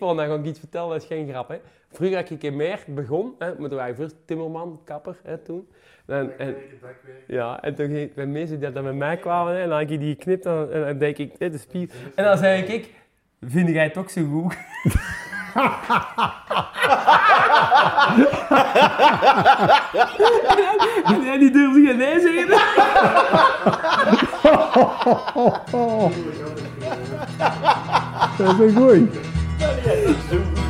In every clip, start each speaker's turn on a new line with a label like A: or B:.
A: Van, dan ga ik iets vertellen, dat is geen grap. Hè. Vroeger had ik in meer begon, hè, moeten wij first timmerman, kapper hè, toen. En, en, ja, en toen ging ik met mensen die dat met mij kwamen, hè, en dan had ik die geknipt en, en dan denk ik, dit is spier. En dan zei ik, vind jij het ook zo goed? en die durfde geen nee zeggen.
B: Dat is een goeie.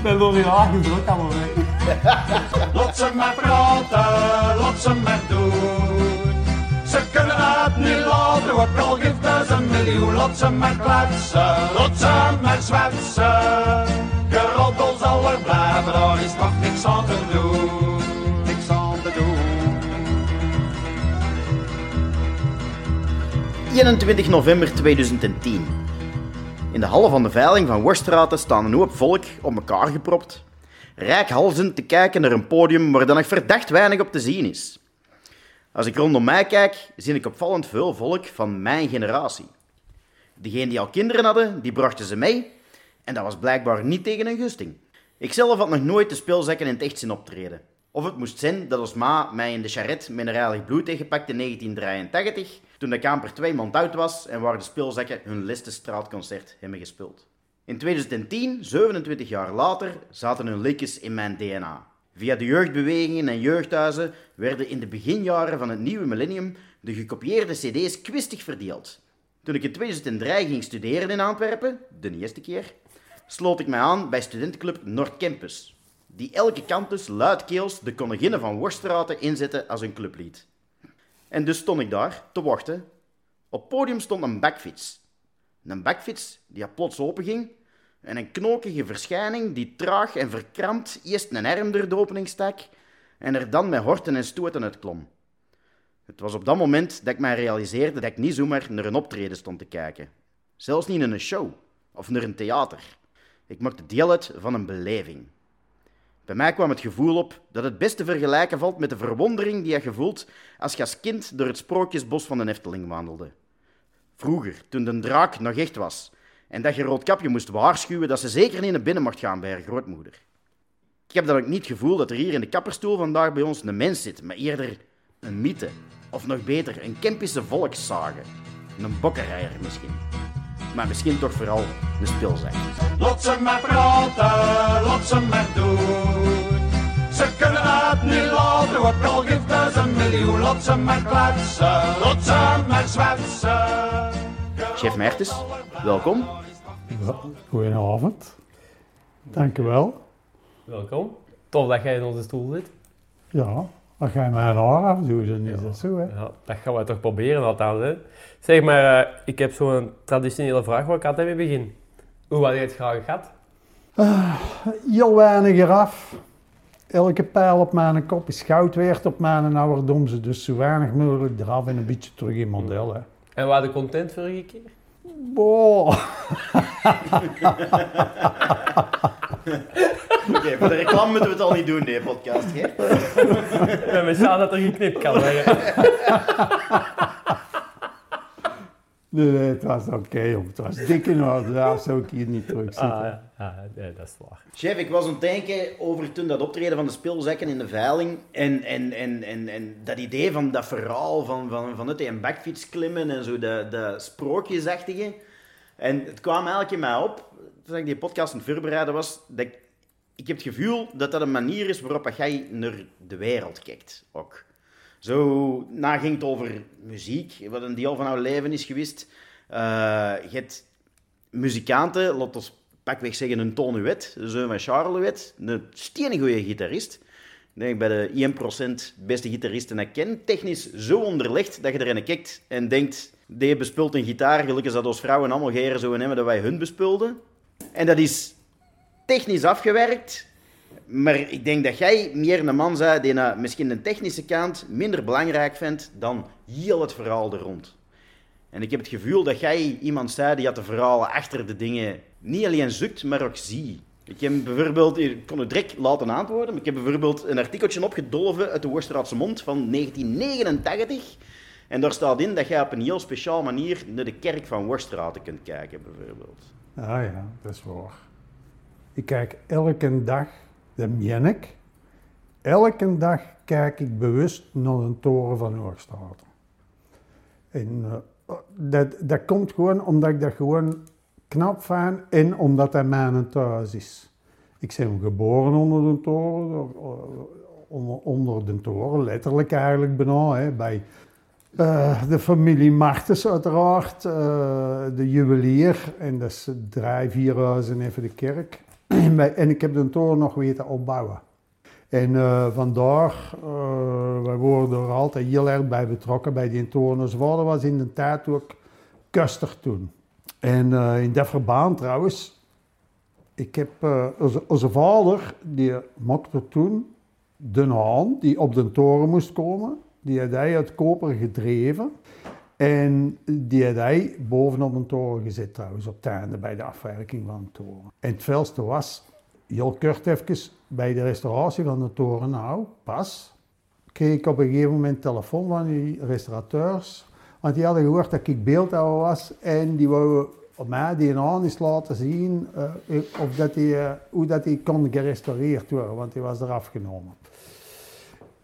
A: Ben door die laag gedrukt allemaal weg.
C: Lot ze maar praten, lot ze maar doen. Ze kunnen het niet laten, ook al geeft een miljoen. Lot ze maar kletsen, lot ze maar zwetsen. Geroddel zal er blijven, daar is nog niks aan te doen. Niks aan te doen.
D: 21 november 2010. In de hal van de veiling van Worstraten staan een hoop volk op elkaar gepropt, reikhalzend te kijken naar een podium waar dan nog verdacht weinig op te zien is. Als ik rondom mij kijk, zie ik opvallend veel volk van mijn generatie. Degenen die al kinderen hadden, die brachten ze mee, en dat was blijkbaar niet tegen een gusting. Ikzelf had nog nooit de speelzakken in het echt zien optreden. Of het moest zijn dat ons ma mij in de charrette mineralig bloed gepakt in 1983, toen de kamper twee maand oud was en waar de speelzakken hun liste straatconcert hebben gespeeld. In 2010, 27 jaar later, zaten hun liedjes in mijn DNA. Via de jeugdbewegingen en jeugdhuizen werden in de beginjaren van het nieuwe millennium de gekopieerde cd's kwistig verdeeld. Toen ik in 2003 ging studeren in Antwerpen, de eerste keer, sloot ik mij aan bij studentenclub Noordcampus, die elke campus luidkeels de koningin van Worstraten inzette als een clublied. En dus stond ik daar te wachten. Op podium stond een bakfiets. Een bakfiets die plots openging en een knokige verschijning die traag en verkrampt eerst een arm door de opening stak en er dan met horten en stoten uitklom. Het was op dat moment dat ik mij realiseerde dat ik niet zomaar naar een optreden stond te kijken. Zelfs niet in een show of naar een theater. Ik maakte deel uit van een beleving. Bij mij kwam het gevoel op dat het best te vergelijken valt met de verwondering die je voelt als je als kind door het sprookjesbos van de Efteling wandelde. Vroeger, toen de draak nog echt was en dat je Roodkapje moest waarschuwen dat ze zeker niet naar binnen mocht gaan bij haar grootmoeder. Ik heb dan ook niet het gevoel dat er hier in de kapperstoel vandaag bij ons een mens zit, maar eerder een mythe. Of nog beter, een Kempische volkssage. Een bokkenrijer misschien. Maar misschien toch vooral een speelzak.
C: Lot ze maar praten, lot ze maar doen. Ze kunnen het niet laten, ook al geeft een miljoen. Lot ze maar kletsen, lot ze maar zwetsen.
D: Chef Mertens, welkom.
B: Goedenavond. Dank u wel.
A: Welkom. Tof dat jij in onze stoel zit.
B: Ja, als jij mij een haar afdoet, dan is dat zo, hè.
A: Ja, dat gaan we toch proberen althans. Hè. Zeg maar, eh, ik heb zo'n traditionele vraag waar ik altijd mee begin. Hoe had je het graag gehad?
B: Heel weinig eraf. Elke pijl op mijn kop is goud waard op mijn ouderdomse, dus zo weinig mogelijk eraf en een beetje terug in model, hè.
A: En waar de content vorige keer?
B: Boah.
D: Oké, voor de reclame moeten we het al niet doen, nee, podcast. Hè?
A: Ja, we staan dat er geknipt kan worden.
B: Nee, nee, het was oké. Het was dik in orde, daar zou ik hier niet terug zitten.
A: Ah, ja. ja, ja, dat is waar.
D: Chef, ik was aan het denken over toen dat optreden van de speelzakken in de veiling. En, en, en, en, en dat idee van dat verhaal van, van, van het een bakfiets klimmen en zo, dat, dat sprookjesachtige. En het kwam eigenlijk in mij op, toen ik die podcast aan het voorbereiden was, dat ik, ik heb het gevoel dat dat een manier is waarop jij naar de wereld kijkt. Ook. Zo, na ging het over muziek, wat een deel van jouw leven is geweest. Eh, je hebt muzikanten, laten we pakweg zeggen een Tony Wet, de zoon van Charles Wet, een steengoeie gitarist. Ik denk bij de 1% beste gitaristen dat ik ken. Technisch zo onderlegd dat je erin kijkt en denkt, die bespult een gitaar, gelukkig dat ons vrouwen allemaal geren zo hebben dat wij hun bespulden. En dat is technisch afgewerkt, maar ik denk dat jij meer een man bent die nou misschien de technische kant minder belangrijk vindt dan heel het verhaal er rond. En ik heb het gevoel dat jij iemand zei die had de verhalen achter de dingen niet alleen zoekt, maar ook ziet. Ik heb bijvoorbeeld, ik kon het direct laten antwoorden, maar ik heb bijvoorbeeld een artikeltje opgedolven uit de Worstraatse Mond van 1989. En daar staat in dat jij op een heel speciaal manier naar de kerk van Worstraten kunt kijken, bijvoorbeeld.
B: Ah ja, dat is waar. Ik kijk elke dag, dat meen elke dag kijk ik bewust naar een toren van Hoogstraat. En eh, dat, dat komt gewoon omdat ik dat gewoon knap vind en omdat dat mijn thuis is. Ik ben geboren onder de toren, eh, onder, onder de toren, letterlijk eigenlijk bijna, hè, bij eh, de familie Martens uiteraard, eh, de juwelier en dat is drie, vier huizen even de kerk. en, ik heb de toren nog weten opbouwen. En eh, vandaar, eh, wij worden er altijd heel erg bij betrokken bij die toren. Onze vader was in de tijd ook kuster toen. En in dat verband trouwens, ik heb onze, onze vader, die maakte toen de haan die op de toren moest komen. Die had hij uit koper gedreven. En die had hij bovenop een toren gezet trouwens, op het einde bij de afwerking van de toren. En het velste was, heel kort even, bij de restauratie van de toren nou, pas, kreeg ik op een gegeven moment telefoon van die restaurateurs. Want die hadden gehoord dat ik beeldhouwer was en die wouden op mij die aan eens laten zien eh, of dat die, eh, hoe dat die kon gerestaureerd worden, want die was eraf genomen.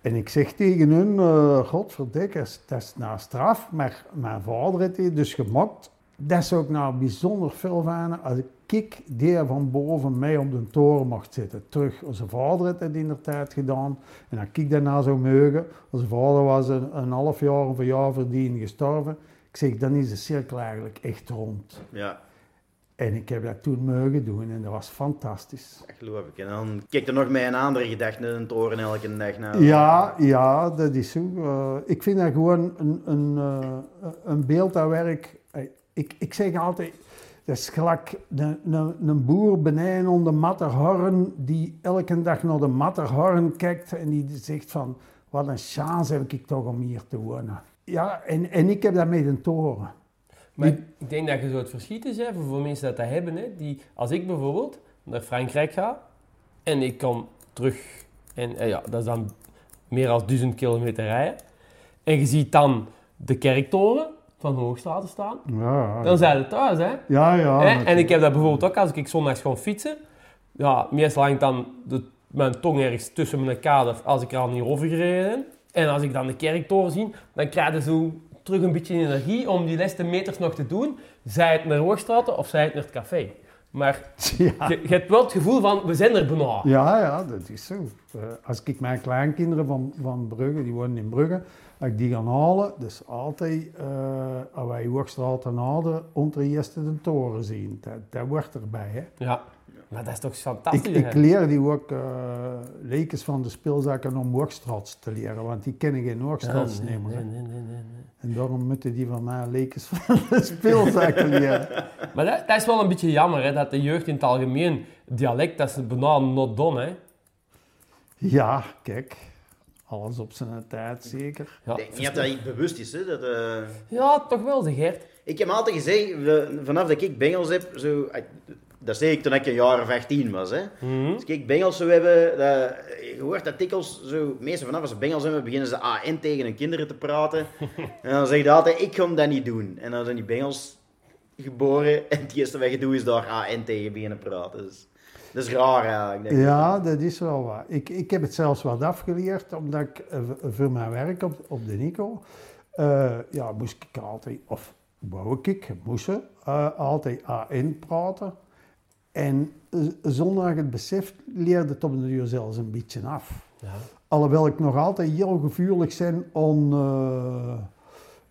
B: En ik zeg tegen hun, eh godverdikke, dat is nou straf, maar mijn vader heeft dus gemokt. Dat zou ik nou bijzonder veel van als ik die van boven mij op de toren mocht zitten. Terug, onze vader heeft dat in de tijd gedaan. En als ik daarna zou mogen, onze vader was een, een half jaar of een jaar verdien gestorven. Ik zeg, dan is de cirkel eigenlijk echt rond.
D: Ja,
B: En ik heb dat toen mogen doen en dat was fantastisch.
D: dat geloof ik. En dan kijk er nog met een andere gedachte naar een toren elke dag naar.
B: Ja, ja, dat is zo. Eh, ik vind dat gewoon een, een, eh, een beeld dat werk. eh, Ik, ik zeg altijd, dat is gelijk een, een, een boer beneden onder de Matterhorn die elke dag naar de Matterhorn kijkt en die zegt van, wat een chance heb ik toch om hier te wonen. Ja, en, en ik heb dat met een toren.
A: Maar ik denk dat je zo het verschiet is, hè, voor mensen dat dat hebben, hè, die, als ik bijvoorbeeld naar Frankrijk ga en ik kom terug, en eh, ja, dat is dan meer dan duizend kilometer rijden, en je ziet dan de kerktoren van Hoogstraten staan,
B: Ja,
A: dan zijn we thuis, hè.
B: ja. ja
A: Hè? En ik heb dat bijvoorbeeld ook als ik zondags gewoon fietsen. Ja, meestal hangt dan de, mijn tong ergens tussen mijn kader als ik er al niet over gereden ben. En als ik dan de kerktoren zie, dan krijg je zo terug een beetje energie om die laatste meters nog te doen. Zij het naar Hoogstraten of zij het naar het café. Maar
B: ja.
A: je, je hebt wel het gevoel van, we zijn er bijna.
B: Ja, ja, dat is zo. Eh, als ik mijn kleinkinderen van, van Brugge, die wonen in Brugge, als ik die ga halen, dus altijd, eh als wij Hoogstraat halen, onder eerst de toren zien. Dat, dat wordt erbij, hè.
A: Ja, maar dat is toch
B: Ik,
A: fantastisch.
B: ik
A: hè?
B: leer die ook uh, lekens van de speelzakken om Hoogstraats te leren, want die kennen geen Hoogstraats
A: Ja, nee,
B: nemen.
A: nee, nee, nee, nee, nee.
B: En daarom moeten die van mij lekens van de speelzakken leren.
A: Maar dat, dat is wel een beetje jammer, hè, dat de jeugd in het algemeen dialect, dat is bijna not done, hè.
B: Ja, kijk, alles op zijn tijd zeker.
A: Ja,
D: Ik denk niet dat dat iets bewust is. Hè? Dat, eh,
A: ja toch wel, zeg Gert.
D: Ik heb altijd gezegd, we- vanaf dat ik bengels heb, zo, eh, dat zei ik toen ik een jaar of 18 was. Hè.
A: Mhm.
D: Als ik bengels zou hebben, dat, je hoort dat dikwijls zo, meestal vanaf als ze bengels hebben, beginnen ze AN tegen hun kinderen te praten. en dan zeg je altijd, ik ga dat niet doen. En dan zijn die bengels geboren en het eerste wat je doet is daar AN tegen beginnen praten. Dus, dat is raar eigenlijk. denk ik.
B: Ja, dat is wel waar. Ik, ik heb het zelfs wat afgeleerd, omdat ik eh, voor mijn werk op, op de Nico, eh, ja, moest ik altijd, of wou ik, moesten eh, altijd AN praten. En zonder dat het beseft, leerde het op de duur zelfs een beetje af.
A: Ja.
B: Alhoewel ik nog altijd heel gevoelig ben om eh,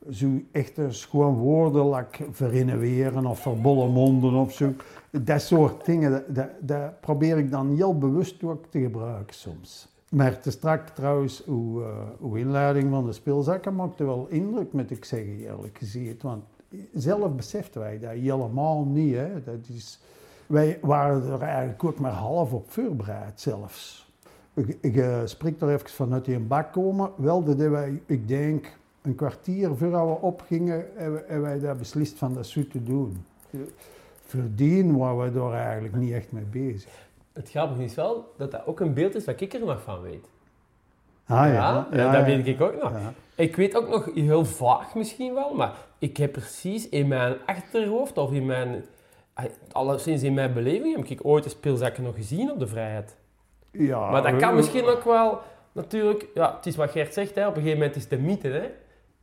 B: zo echte schoon woorden, like verinnerweren of verbollen monden of zo. Dat soort dingen, dat, dat, dat probeer ik dan heel bewust ook te gebruiken soms. Maar te strak trouwens, uw, eh, uw inleiding van de speelzakken maakte wel indruk, moet ik zeggen, eerlijk gezegd. Want zelf beseften wij dat helemaal niet. Hè. Dat is, wij waren er eigenlijk ook maar half op voorbereid zelfs. Ik, ik eh, spreek er even vanuit die bak komen. Wel dat wij, ik denk, een kwartier voordat we opgingen, hebben, hebben wij dat beslist van dat zo te doen. Voordien waren we daar eigenlijk niet echt mee bezig.
A: Het grappige is wel dat dat ook een beeld is wat ik er nog van weet.
B: Ah
A: Ja, dat
B: ja.
A: weet ik ook nog. Ik weet ook nog, heel vaag misschien wel, maar ik heb precies in mijn achterhoofd of in mijn alleszins in mijn beleving heb ik ooit een speelzakken nog gezien op de vrijheid.
B: Ja,
A: Maar dat kan misschien ook wel, natuurlijk, ja, het is wat Gert zegt, hè, op een gegeven moment is het de mythe. Hè.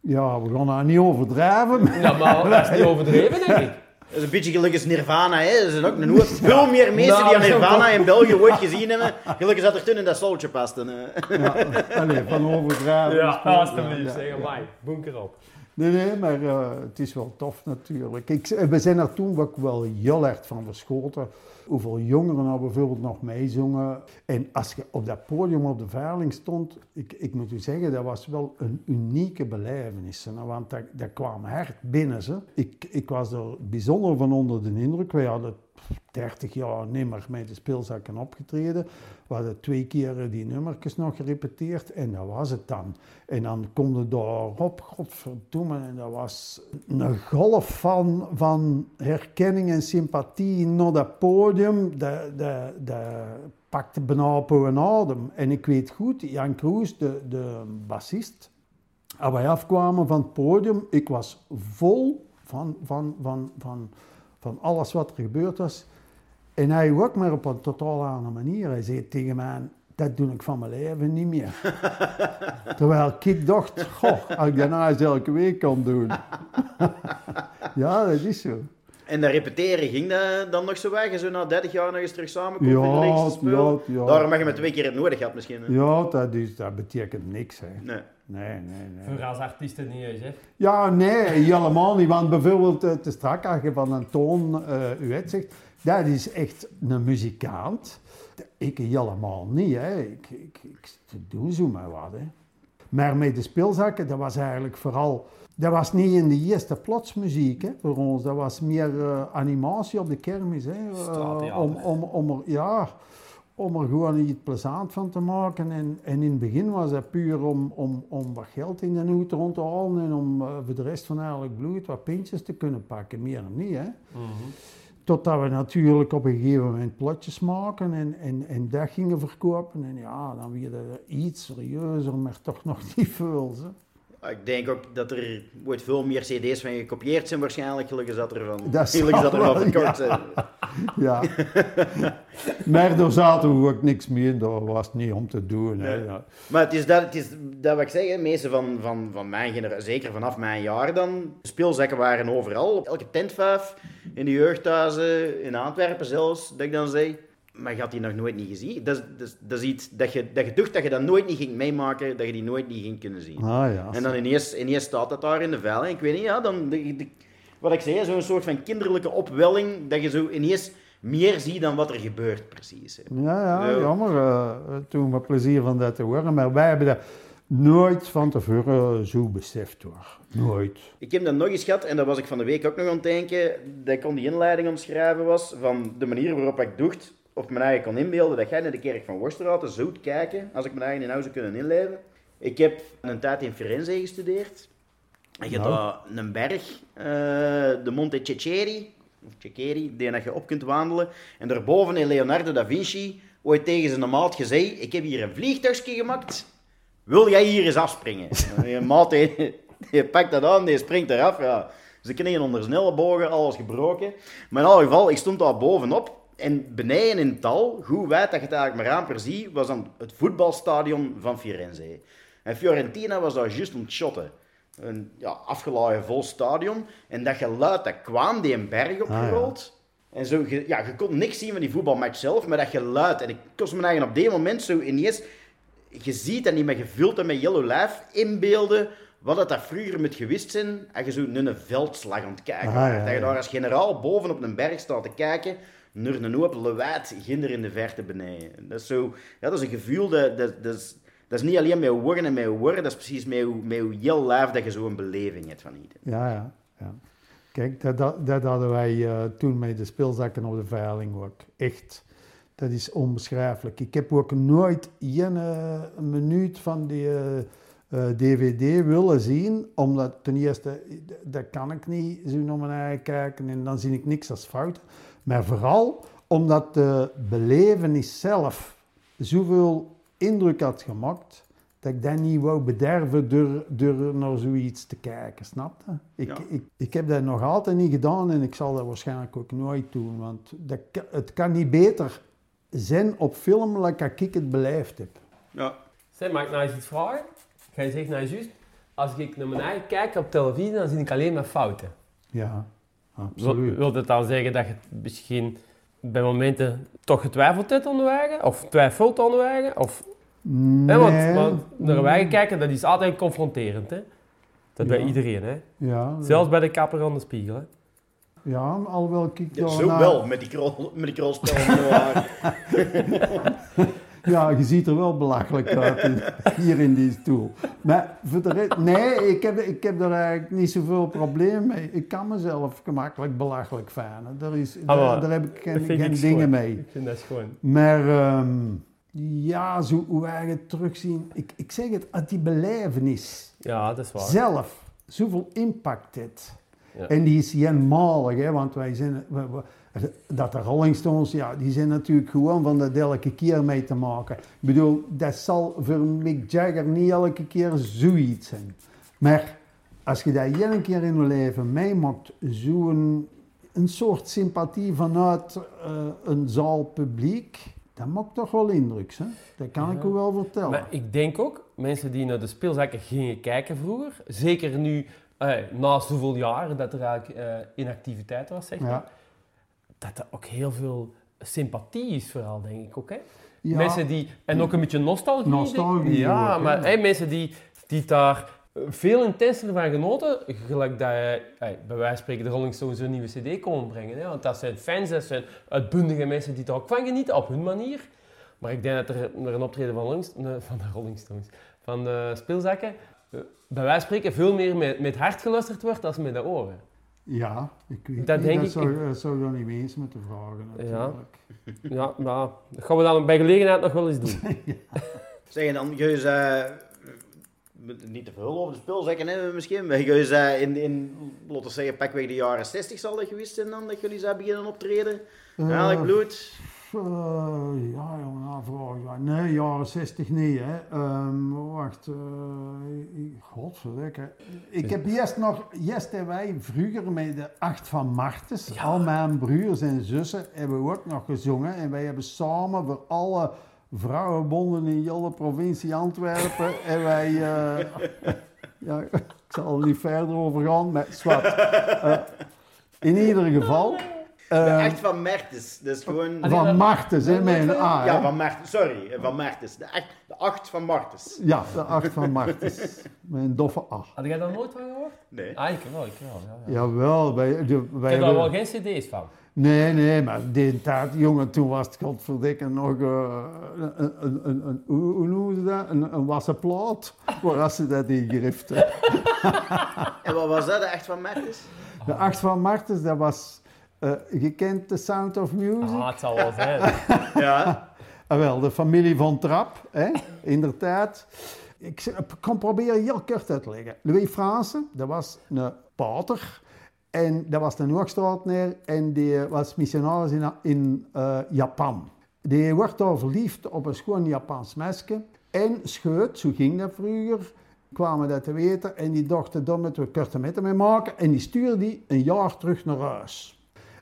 B: Ja, we gaan dat niet overdrijven.
A: Ja, maar dat is niet overdreven, denk ik.
D: Dat is een beetje gelukkig als Nirvana, hè. Er zijn ook een hoop, veel meer mensen
A: Nou,
D: die aan Nirvana in België ooit gezien hebben. Gelukkig zat er toen in dat soltje past. En, eh.
B: Ja, allee, van overdrijven.
A: Ja, alsjeblieft,
B: Ja, ja.
A: zeg amai, bunker op.
B: Nee, nee, maar eh, het is wel tof natuurlijk. Ik, we zijn er toen ook wel heel erg van verschoten. Hoeveel jongeren nou bijvoorbeeld nog meezongen. En als je op dat podium op de veiling stond, ik, ik moet u zeggen, dat was wel een unieke belevenis. hè, Want dat kwam hard binnen. Ze. Ik, ik was er bijzonder van onder de indruk. Wij hadden 30 jaar nimmer met de speelzakken opgetreden. We hadden twee keer eh, die nummertjes nog gerepeteerd en dat was het dan. En dan kom je daarop, godverdomme, en dat was een golf van, van herkenning en sympathie naar dat podium. Dat, dat, dat pakte bijna op een adem. En ik weet goed, Jan Kroes, de, de bassist, als wij afkwamen van het podium, ik was vol van, van, van, van, van alles wat er gebeurd was. En hij ook maar op een totaal andere manier. Hij zei tegen mij, dat doe ik van mijn leven niet meer. Terwijl ik dacht, goh, als ik nou eens elke week kan doen. ja, dat is zo.
D: En dat repeteren, ging dat dan nog zo weg? En zo na 30 jaar nog eens terug samenkomen
B: Ja,
D: in de
B: ja, ja.
D: Daarom heb je met twee keer het nodig gehad misschien. hè?
B: Ja, dat, is, dat betekent niks. Hè.
D: Nee.
B: Nee, nee, nee.
A: Voor als artiesten niet eens, hè.
B: Ja, nee, helemaal niet. Want bijvoorbeeld eh, te strak als je van een toon eh u het zegt, dat is echt een muzikant. Ik helemaal niet, hè. Ik, ik, ik doe zo maar wat, hè. Maar met de speelzakken, dat was eigenlijk vooral... Dat was niet in de eerste plaats muziek hè, voor ons. Dat was meer eh, animatie op de kermis. Hè. Eh, om, om, om, er, ja, om er gewoon iets plezant van te maken. En, en in het begin was dat puur om, om, om wat geld in de hoed rond te halen en om eh, voor de rest van eigenlijk bloed wat pintjes te kunnen pakken. Meer dan niet, hè. Totdat we natuurlijk op een gegeven moment plotjes maken en, en, en dat gingen verkopen. En ja, dan weer iets serieuzer, maar toch nog niet veel. Hè.
D: Ik denk ook dat er ooit veel meer cd's van gekopieerd zijn waarschijnlijk. Gelukkig zat er van,
B: Dat
D: gelukkig zat er van
B: wel,
D: verkort. zijn.
B: Ja. maar daar zaten we ook niks meer in, dat was niet om te doen. Hè. Ja.
D: Maar het is dat, het is dat wat ik zeg, meeste van, van, van mijn generatie, zeker vanaf mijn jaar dan, speelzakken waren overal, op elke tentvuif, in de jeugdhuizen, in Antwerpen zelfs, dat ik dan zei. Maar je had die nog nooit niet gezien. Dat is, dat is, dat is iets dat je, dat je dacht dat je dat nooit niet ging meemaken, dat je die nooit niet ging kunnen zien.
B: Ah ja.
D: En dan ineens, ineens staat dat daar in de veiling. Ik weet niet, ja, dan, de, de- wat ik zei, zo'n soort van kinderlijke opwelling, dat je zo ineens meer ziet dan wat er gebeurt, precies. hè.
B: Ja, ja,
D: Ja.
B: jammer. eh toen we plezier van dat te horen. Maar wij hebben dat nooit van tevoren zo beseft hoor. Nooit.
D: Ik heb dat nog eens gehad, en dat was ik van de week ook nog aan het denken, dat ik aan die inleiding aan het schrijven was, van de manier waarop ik dacht, of me eigen kon inbeelden, dat jij naar de kerk van Worstraten zou kijken, als ik me eigen in huis zou kunnen inleven. Ik heb een tijd in Firenze gestudeerd. En je hebt
B: Nou.
D: daar een berg, eh, de Monte Ceccheri, of Ceccheri, die dat je op kunt wandelen. En daarboven heeft Leonardo da Vinci ooit tegen zijn maat gezegd, ik heb hier een vliegtuigje gemaakt, wil jij hier eens afspringen? En je maat, die, die pakt dat aan, die springt eraf, ja. Ze knieën onder snelle bogen, alles gebroken. Maar in alle geval, ik stond daar bovenop. En beneden in het dal, hoe wijd dat je het eigenlijk maar amper ziet, was dan het voetbalstadion van Firenze. En Fiorentina was daar juist om het shotten. Een ja, afgeladen vol stadion. En dat geluid, dat kwam die een berg opgerold. En zo, je, ja, je kon niks zien van die voetbalmatch zelf, maar dat geluid. En ik kost me eigen op die moment zo ineens... Je ziet dat niet meer gevuld en met Yellow Life inbeelden wat dat, dat vroeger moet geweest zijn en je zo naar een veldslag aan het kijken
B: Ah, ja,
D: Dat je daar als generaal boven op een berg staat te kijken naar een hoop lewaad ginder in de verte beneden. Dat is zo... Ja, dat is een gevoel dat... dat, dat is, dat is niet alleen met woorden en met woorden, dat is precies met met je heel lijf dat je zo een beleving hebt van iets.
B: Ja, ja. ja. Kijk, dat, dat, dat hadden wij eh, toen met de speelzakken op de veiling ook. Echt. Dat is onbeschrijfelijk. Ik heb ook nooit één eh, minuut van die eh, eh, DVD willen zien, omdat ten eerste, dat kan ik niet zo naar mijn eigen kijken en dan zie ik niks als fout. Maar vooral omdat de belevenis zelf zoveel indruk had gemaakt, dat ik dat niet wou bederven door, door naar zoiets te kijken, snap je? Ik,
D: Ja.
B: ik, ik heb dat nog altijd niet gedaan en ik zal dat waarschijnlijk ook nooit doen, want dat, het kan niet beter zijn op film dan ik het beleefd heb.
D: Ja.
A: Zeg, mag ik nou eens iets vragen? Ga je zeggen, nou juist, als ik naar mijn eigen kijk op televisie, dan zie ik alleen maar fouten.
B: Ja, absoluut.
A: wil dat dan zeggen dat je het misschien bij momenten toch getwijfeld hebt onderwegen? Of twijfelt onderwegen? Of,
B: Nee,
A: hè, want, want naar een kijken, dat is altijd confronterend. Hè? Dat bij iedereen. Hè?
B: ja,
A: Zelfs bij de kapper aan de spiegel. Hè?
B: ja, alhoewel ik
D: Ja, zo
B: naar-
D: wel, met die, krol, met die.
B: Ja, je ziet er wel belachelijk uit hier in die stoel. Maar voor de rest, nee, ik heb, ik heb er eigenlijk niet zoveel probleem mee. Ik kan mezelf gemakkelijk belachelijk vinden. Daar, is, daar, heb ik geen,
A: ik
B: dingen
A: schoon.
B: mee.
A: Ik vind dat schoon.
B: Maar ehm, ja, zo hoe wij het terugzien. Ik, ik zeg het, uit die belevenis
A: Ja, dat is waar.
B: zelf zoveel impact.
A: Ja.
B: En die is eenmalig, hè, want wij zijn, we- we- dat de Rolling Stones, ja, die zijn natuurlijk gewoon van dat elke keer mee te maken. Ik bedoel, dat zal voor Mick Jagger niet elke keer zoiets zijn. Maar als je dat één keer in je leven meemaakt, zo'n een soort sympathie vanuit eh, een zaal publiek, dat maakt toch wel indruk, hè? Dat kan ik u wel vertellen.
A: Maar ik denk ook, mensen die naar de speelzakken gingen kijken vroeger, zeker nu, eh, na zoveel jaren dat er eigenlijk eh, inactiviteit was, zeg maar,
B: ja.
A: Dat er ook heel veel sympathie is vooral, denk ik ook. Hè?
B: Ja.
A: Mensen die, en ook een beetje nostalgie. Ja,
B: ook,
A: maar
B: hè.
A: mensen die, die daar veel intenser van genoten, gelijk dat je, eh, bij wijze van spreken de Rolling Stones een nieuwe cd komen brengen. Hè? Want dat zijn fans, dat zijn uitbundige mensen die er ook van genieten, op hun manier. Maar ik denk dat er naar een optreden van, Rolling, van de Rolling Stones, van de speelzakken, eh, bij wijze van spreken veel meer met, met hart geluisterd wordt dan met de oren.
B: Ja, ik weet
A: Dat
B: niet,
A: denk
B: dat
A: ik-
B: zou, dat zou je dan niet mee eens met de vragen natuurlijk.
A: Ja, maar dat gaan we dan bij gelegenheid nog wel eens doen.
D: Zeg je dan, Geus, eh, niet te veel over de speelzakken hè, misschien, maar Geus, eh, in, in, laten we zeggen, pakweg de jaren 60 zal dat geweest zijn dan, dat jullie zijn beginnen optreden?
B: Eh,
D: Eigenlijk bloed?
B: Eh, ja, jongen, nou, ja. Nee, jaren 60 niet, hè. Ehm, wacht, ik- godverdikke. Ik heb eerst nog, eerst hebben wij vroeger met de Acht van Martens,
A: Ja.
B: al mijn broers en zussen, hebben we ook nog gezongen. En wij hebben samen voor alle vrouwenbonden in de provincie Antwerpen, en wij, eh, ja, ik zal er niet verder over gaan, maar zwart. In ieder geval.
D: De
B: eh,
D: echt van Mertens, dus gewoon...
B: van Martens, hè, A.
D: Ja, van Mertens, sorry, van Mertens. De, echt, de acht van Martens.
B: Ja, de acht van Martens. Met een doffe A.
A: Had jij daar nooit van gehoord?
D: Nee.
A: Ah, ik wel, ik wel. Ja, ja.
B: Jawel, wij, de, wij
A: Ik heb daar wel geen cd's van.
B: Nee, nee, maar die tijd, jongen, toen was het godverdikke nog eh, een, een, een, een, hoe, hoe noemen ze dat? Een, een wassen plaat, waar ze dat in griften.
D: En wat was dat, de echt van Mertens?
B: De acht van Martens, dat was, eh je kent The Sound of Music?
A: Ah, het zal wel zijn.
D: Ja.
B: Ah, wel, de familie van Trap, hè, inderdaad. Ik kan proberen heel kort uit te leggen. Louis Franse, dat was een pater. En dat was een hoogstraatneer en die was missionaris in, in eh, Japan. Die wordt daar verliefd op een schoon Japans meisje. En scheut, zo ging dat vroeger, kwamen dat te weten. En die dachten, daar moeten we korte metten mee maken. En die stuurde die een jaar terug naar huis.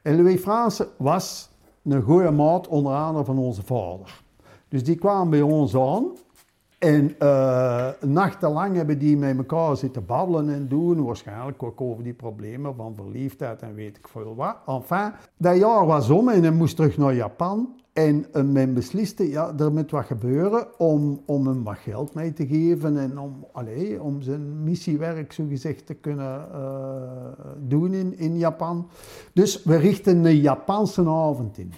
B: En Louis Franse was een goede maat, onder andere van onze vader. Dus die kwamen bij ons aan. En eh, nachtenlang hebben die met elkaar zitten babbelen en doen. Waarschijnlijk ook over die problemen van verliefdheid en weet ik veel wat. Enfin, dat jaar was om en hij moest terug naar Japan. En eh, men besliste, ja, er moet wat gebeuren om, om hem wat geld mee te geven. En om, allee, om zijn missiewerk, zogezegd, te kunnen eh, doen in, in Japan. Dus we richten een Japanse avond in.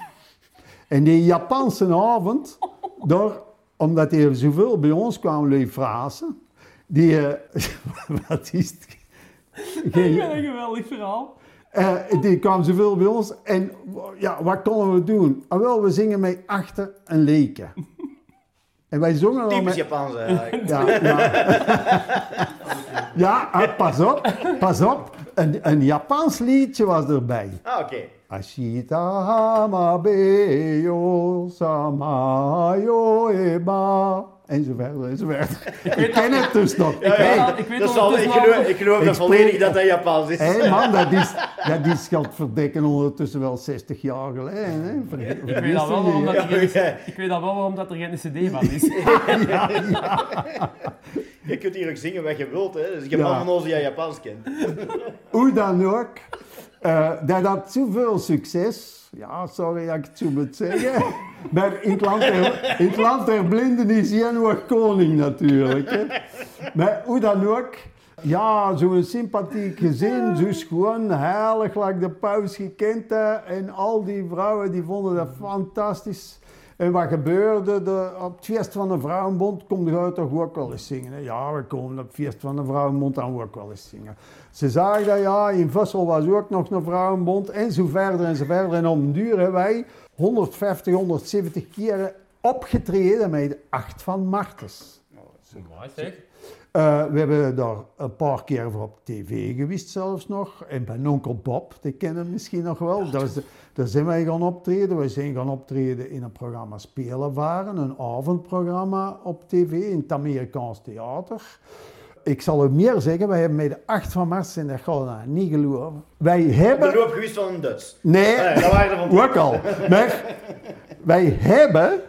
B: En die Japanse avond, daar, omdat er zoveel bij ons kwamen, Frazen, die, eh, wat is het? Geen-
A: een geweldig verhaal.
B: Eh, die kwamen zoveel bij ons en ja, wat konden we doen? Ah, wel, we zingen met achter een leken. En wij zongen
D: Typisch
B: met...
D: Japans eigenlijk.
B: Ja, ja. ja ah, pas op, pas op. Een, een Japans liedje was erbij.
D: Ah, oké.
B: Ashita hamabe yo samayo eba. En zo verder en zo verder. Ik ken het dus nog.
A: Ik weet al- ik weet
D: dat ik, geloof, ik
B: Ik
D: dat volledig dat dat Japans is.
B: Hé man, dat is, dat is godverdikken ondertussen wel 60 jaar geleden. Hè? Ver-
A: Ik weet wel waarom dat
D: Ja,
A: er geen,
D: ja.
A: ik weet al wel waarom dat er geen cd van is.
D: Je kunt hier ook zingen wat je wilt, hè. Dus ik heb
B: Ja.
D: man van ons die jij Japans kent.
B: Hoe dan ook, eh, dat had zoveel succes. Ja, sorry dat ik het zo moet zeggen. Maar in het land der, in het land der blinden is Januar koning natuurlijk. Hè. Maar hoe dan ook, ja, zo'n sympathiek gezin, zo gewoon heilig, like de paus gekend. En al die vrouwen die vonden dat fantastisch. En wat gebeurde? De, op het feest van de Vrouwenbond komt je toch ook wel eens zingen. hè? Ja, we komen op het feest van de Vrouwenbond dan ook wel eens zingen. Ze zagen dat, ja, in Vussel was ook nog een Vrouwenbond en zo verder en zo verder. En den duur hebben wij 150, 170 keren opgetreden met de Acht van Martens.
A: Mooi zeg.
B: Eh, we hebben daar een paar keer voor op tv geweest zelfs nog. En bij Onkel Bob, die kennen misschien nog wel. Daar, is- daar zijn wij gaan optreden. We zijn gaan optreden in een programma Spelen Varen, een avondprogramma op tv in het Amerikaans theater. Ik zal u meer zeggen, wij hebben met de 8 van en dat gaat nou niet geloven. Wij
D: De
B: hebben...
D: loop geweest van een Duits.
B: Nee,
D: Nee, dat waren er van
B: ook al. Maar wij hebben,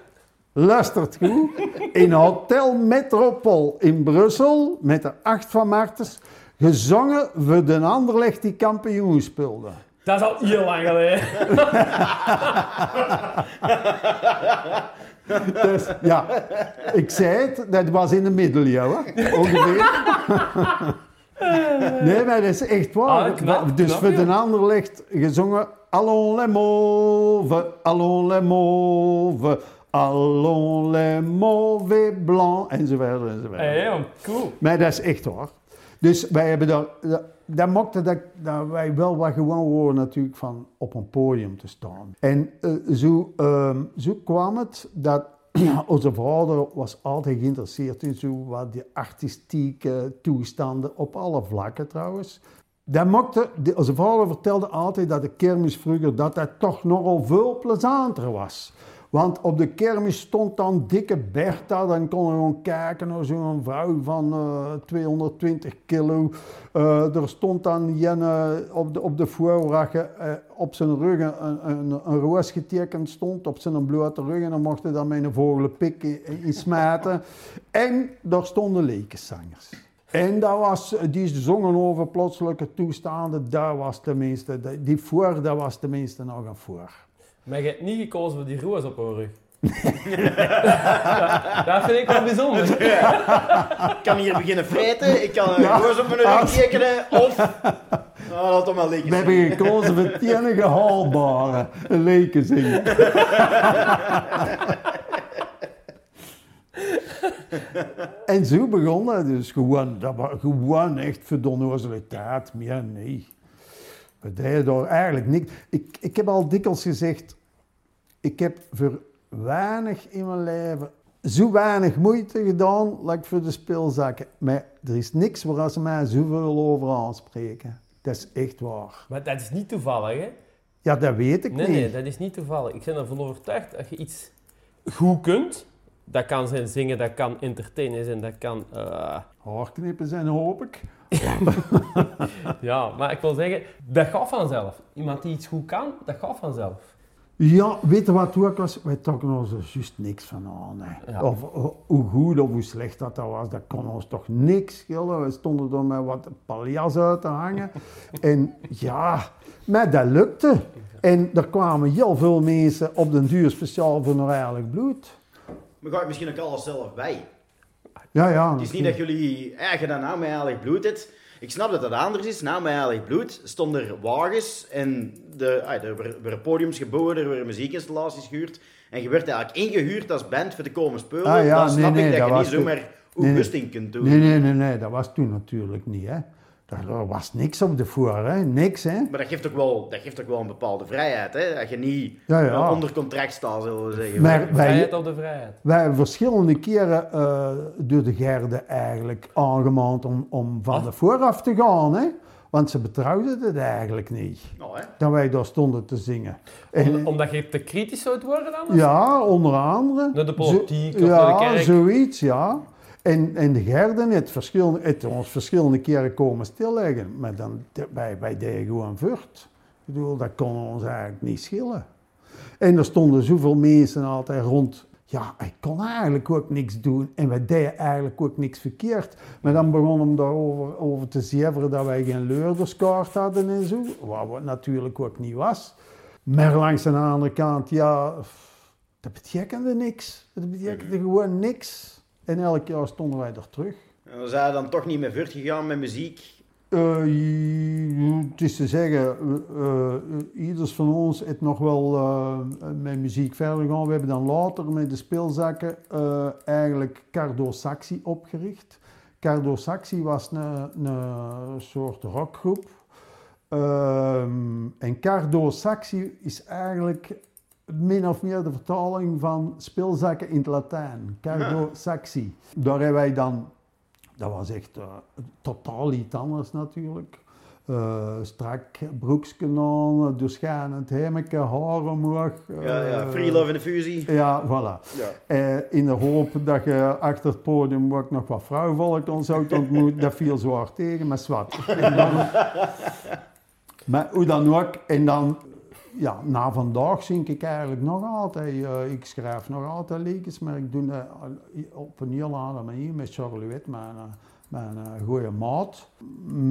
B: luistert goed, in Hotel Metropol in Brussel met de 8 van Martens gezongen voor de Anderlecht die kampioen speelde.
A: Dat is al heel lang geleden.
B: Dus ja, ik zei het, dat was in de middeleeuwen, ongeveer. Nee, maar dat is echt waar.
A: Ah, knap,
B: dus
A: knap,
B: voor de
A: ja.
B: Anderlecht gezongen Allons les mauves, allons les mauves, allons les mauvais blancs, en zo verder en zo verder.
A: Hé, jong, cool.
B: Maar dat is echt waar. Dus wij hebben daar, dat, maakte dat, wij wel wat gewoon waren natuurlijk van op een podium te staan. En eh, zo, ehm, zo kwam het dat onze vader was altijd geïnteresseerd in zo wat die artistieke toestanden op alle vlakken trouwens. Dat maakte, onze vader vertelde altijd dat de kermis vroeger dat dat toch nogal veel plezanter was. Want op de kermis stond dan dikke Bertha, dan kon je gewoon kijken naar zo'n vrouw van eh, 220 kilo. Eh, er stond dan Jenne op de, op de eh, op zijn rug een, een, een roos getekend stond, op zijn blote rug. En dan mocht hij dan met een vogelenpik in, in smijten. En daar stonden lekenzangers. En dat was, die zongen over plotselinge toestanden, daar was tenminste, die voor, dat was tenminste nog een voor.
A: Maar je hebt niet gekozen voor die roos op haar rug. dat vind ik wel bijzonder.
D: Ik kan hier beginnen vreten, ik kan een roos op mijn rug tekenen, of... Nou, laat het maar liggen.
B: We hebben gekozen voor het enige haalbare, een leken zingen. en zo begon dat dus gewoon, dat was gewoon echt onnozeliteit, meer nee. We deden daar eigenlijk niks. Ik, ik heb al dikwijls gezegd, ik heb voor weinig in mijn leven zo weinig moeite gedaan, like voor de speelzakken. Maar er is niks waar ze mij zoveel over aanspreken. Dat is echt waar.
A: Maar dat is niet toevallig, hè?
B: Ja, dat weet ik
A: Nee,
B: niet.
A: nee, dat is niet toevallig. Ik ben ervan overtuigd dat je iets goed kunt. Dat kan zijn zingen, dat kan entertainen zijn, dat kan... eh,
B: Haarknippen zijn, hoop ik.
A: Ja, maar ik wil zeggen, dat gaat vanzelf. Iemand die iets goed kan, dat gaat vanzelf.
B: Ja, weet je wat ook was? Wij trokken ons er juist niks van aan. Hè.
A: Ja.
B: Of eh, hoe goed of hoe slecht dat, dat was, dat kon ons toch niks schelen. We stonden er met wat paljas uit te hangen. en ja, maar dat lukte. En er kwamen heel veel mensen op den duur speciaal voor een eigenlijk bloed.
D: Maar ga ik misschien ook alles zelf bij.
B: Ja, ja.
D: Het is niet dat jullie eigen dat nou met heilig bloed het. Ik snap dat dat anders is. Na met heilig bloed stonden er wagens en de, ah, er werden- podiums gebouwd, er werden muziekinstallaties gehuurd. En je werd eigenlijk ingehuurd als band voor te komen spelen.
B: Ah, ja,
D: Dan snap
B: nee, nee,
D: ik dat,
B: dat
D: je niet zomaar
B: nee, nee.
D: Kunt doen.
B: Nee, nee, nee, nee, dat was toen natuurlijk niet. Hè. Daar er was niks op de voor, hè. niks. Hè.
D: Maar dat geeft, ook wel, dat geeft ook wel een bepaalde vrijheid. Hè? Dat je niet
B: Ja, ja.
D: onder contract staat, zullen we zeggen.
B: Maar wij,
A: Vrijheid op de vrijheid.
B: Wij hebben verschillende keren eh, door de Gerde eigenlijk aangemaand om, om van
A: Ah.
B: de vooraf te gaan. Hè? Want ze betrouwden het eigenlijk niet,
D: Nou, hè.
B: dat wij daar stonden te zingen. En-
A: Om- omdat je te kritisch zou worden dan?
B: ja, onder andere.
A: Naar de politiek
B: Zo-
A: of
B: ja,
A: naar de kerk?
B: zoiets, ja. En, en de Gerden heeft, verschillende, heeft ons verschillende keren komen stilleggen. Maar dan, wij, wij deden gewoon vurt. Ik bedoel, dat kon ons eigenlijk niet schillen. En er stonden zoveel mensen altijd rond. Ja, ik kon eigenlijk ook niks doen. En wij deden eigenlijk ook niks verkeerd. Maar dan begon hem daarover over te zeveren dat wij geen leurderskaart hadden en zo. Wat wat natuurlijk ook niet was. Maar langs de andere kant, ja, dat betekende niks. Dat betekende gewoon niks. En elk jaar stonden wij er terug.
D: En dan zijn we dan toch niet meer vurt gegaan met muziek.
B: Eh, het is te zeggen, eh, ieders van ons heeft nog wel eh, met muziek verder gegaan. We hebben dan later met de speelzakken eigenlijk Cardo Saxi opgericht. Cardo Saxi was een, een soort rockgroep. Ehm, en Cardo Saxi is eigenlijk min of meer de vertaling van speelzakken in het Latijn. Cardo Saxi. Daar hebben wij dan dat was echt eh, totaal iets anders natuurlijk. Eh, strak broekje aan, doorschijnend hemmetje, haar omhoog.
D: Ja, ja,
B: eh,
D: Free Love in de Fusie.
B: Ja, voilà.
D: Ja.
B: In de hoop dat je achter het podium ook nog wat vrouwenvolk ons zou ontmoeten, dat viel zwaar tegen, maar zwart. Maar hoe dan ook, en dan, ja, na vandaag zing ik eigenlijk nog altijd, eh, ik schrijf nog altijd liedjes, maar ik doe dat op een heel andere manier met Charlie Witt, mijn, eh, mijn eh, goede maat.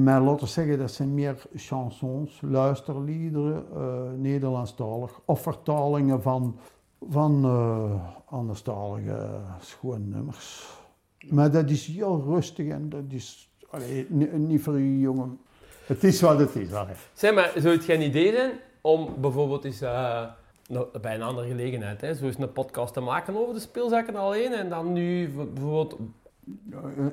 B: Maar laten we zeggen, dat zijn meer chansons, luisterliederen, eh Nederlandstalig, of vertalingen van, van eh anderstalige schoon nummers. Maar dat is heel rustig en dat is niet voor u jongen. Het is wat het is. allee.
A: Zeg maar, zou het geen idee zijn om bijvoorbeeld eens eh, nou, bij een andere gelegenheid, hè, zo eens een podcast te maken over de speelzakken alleen en dan nu bijvoorbeeld...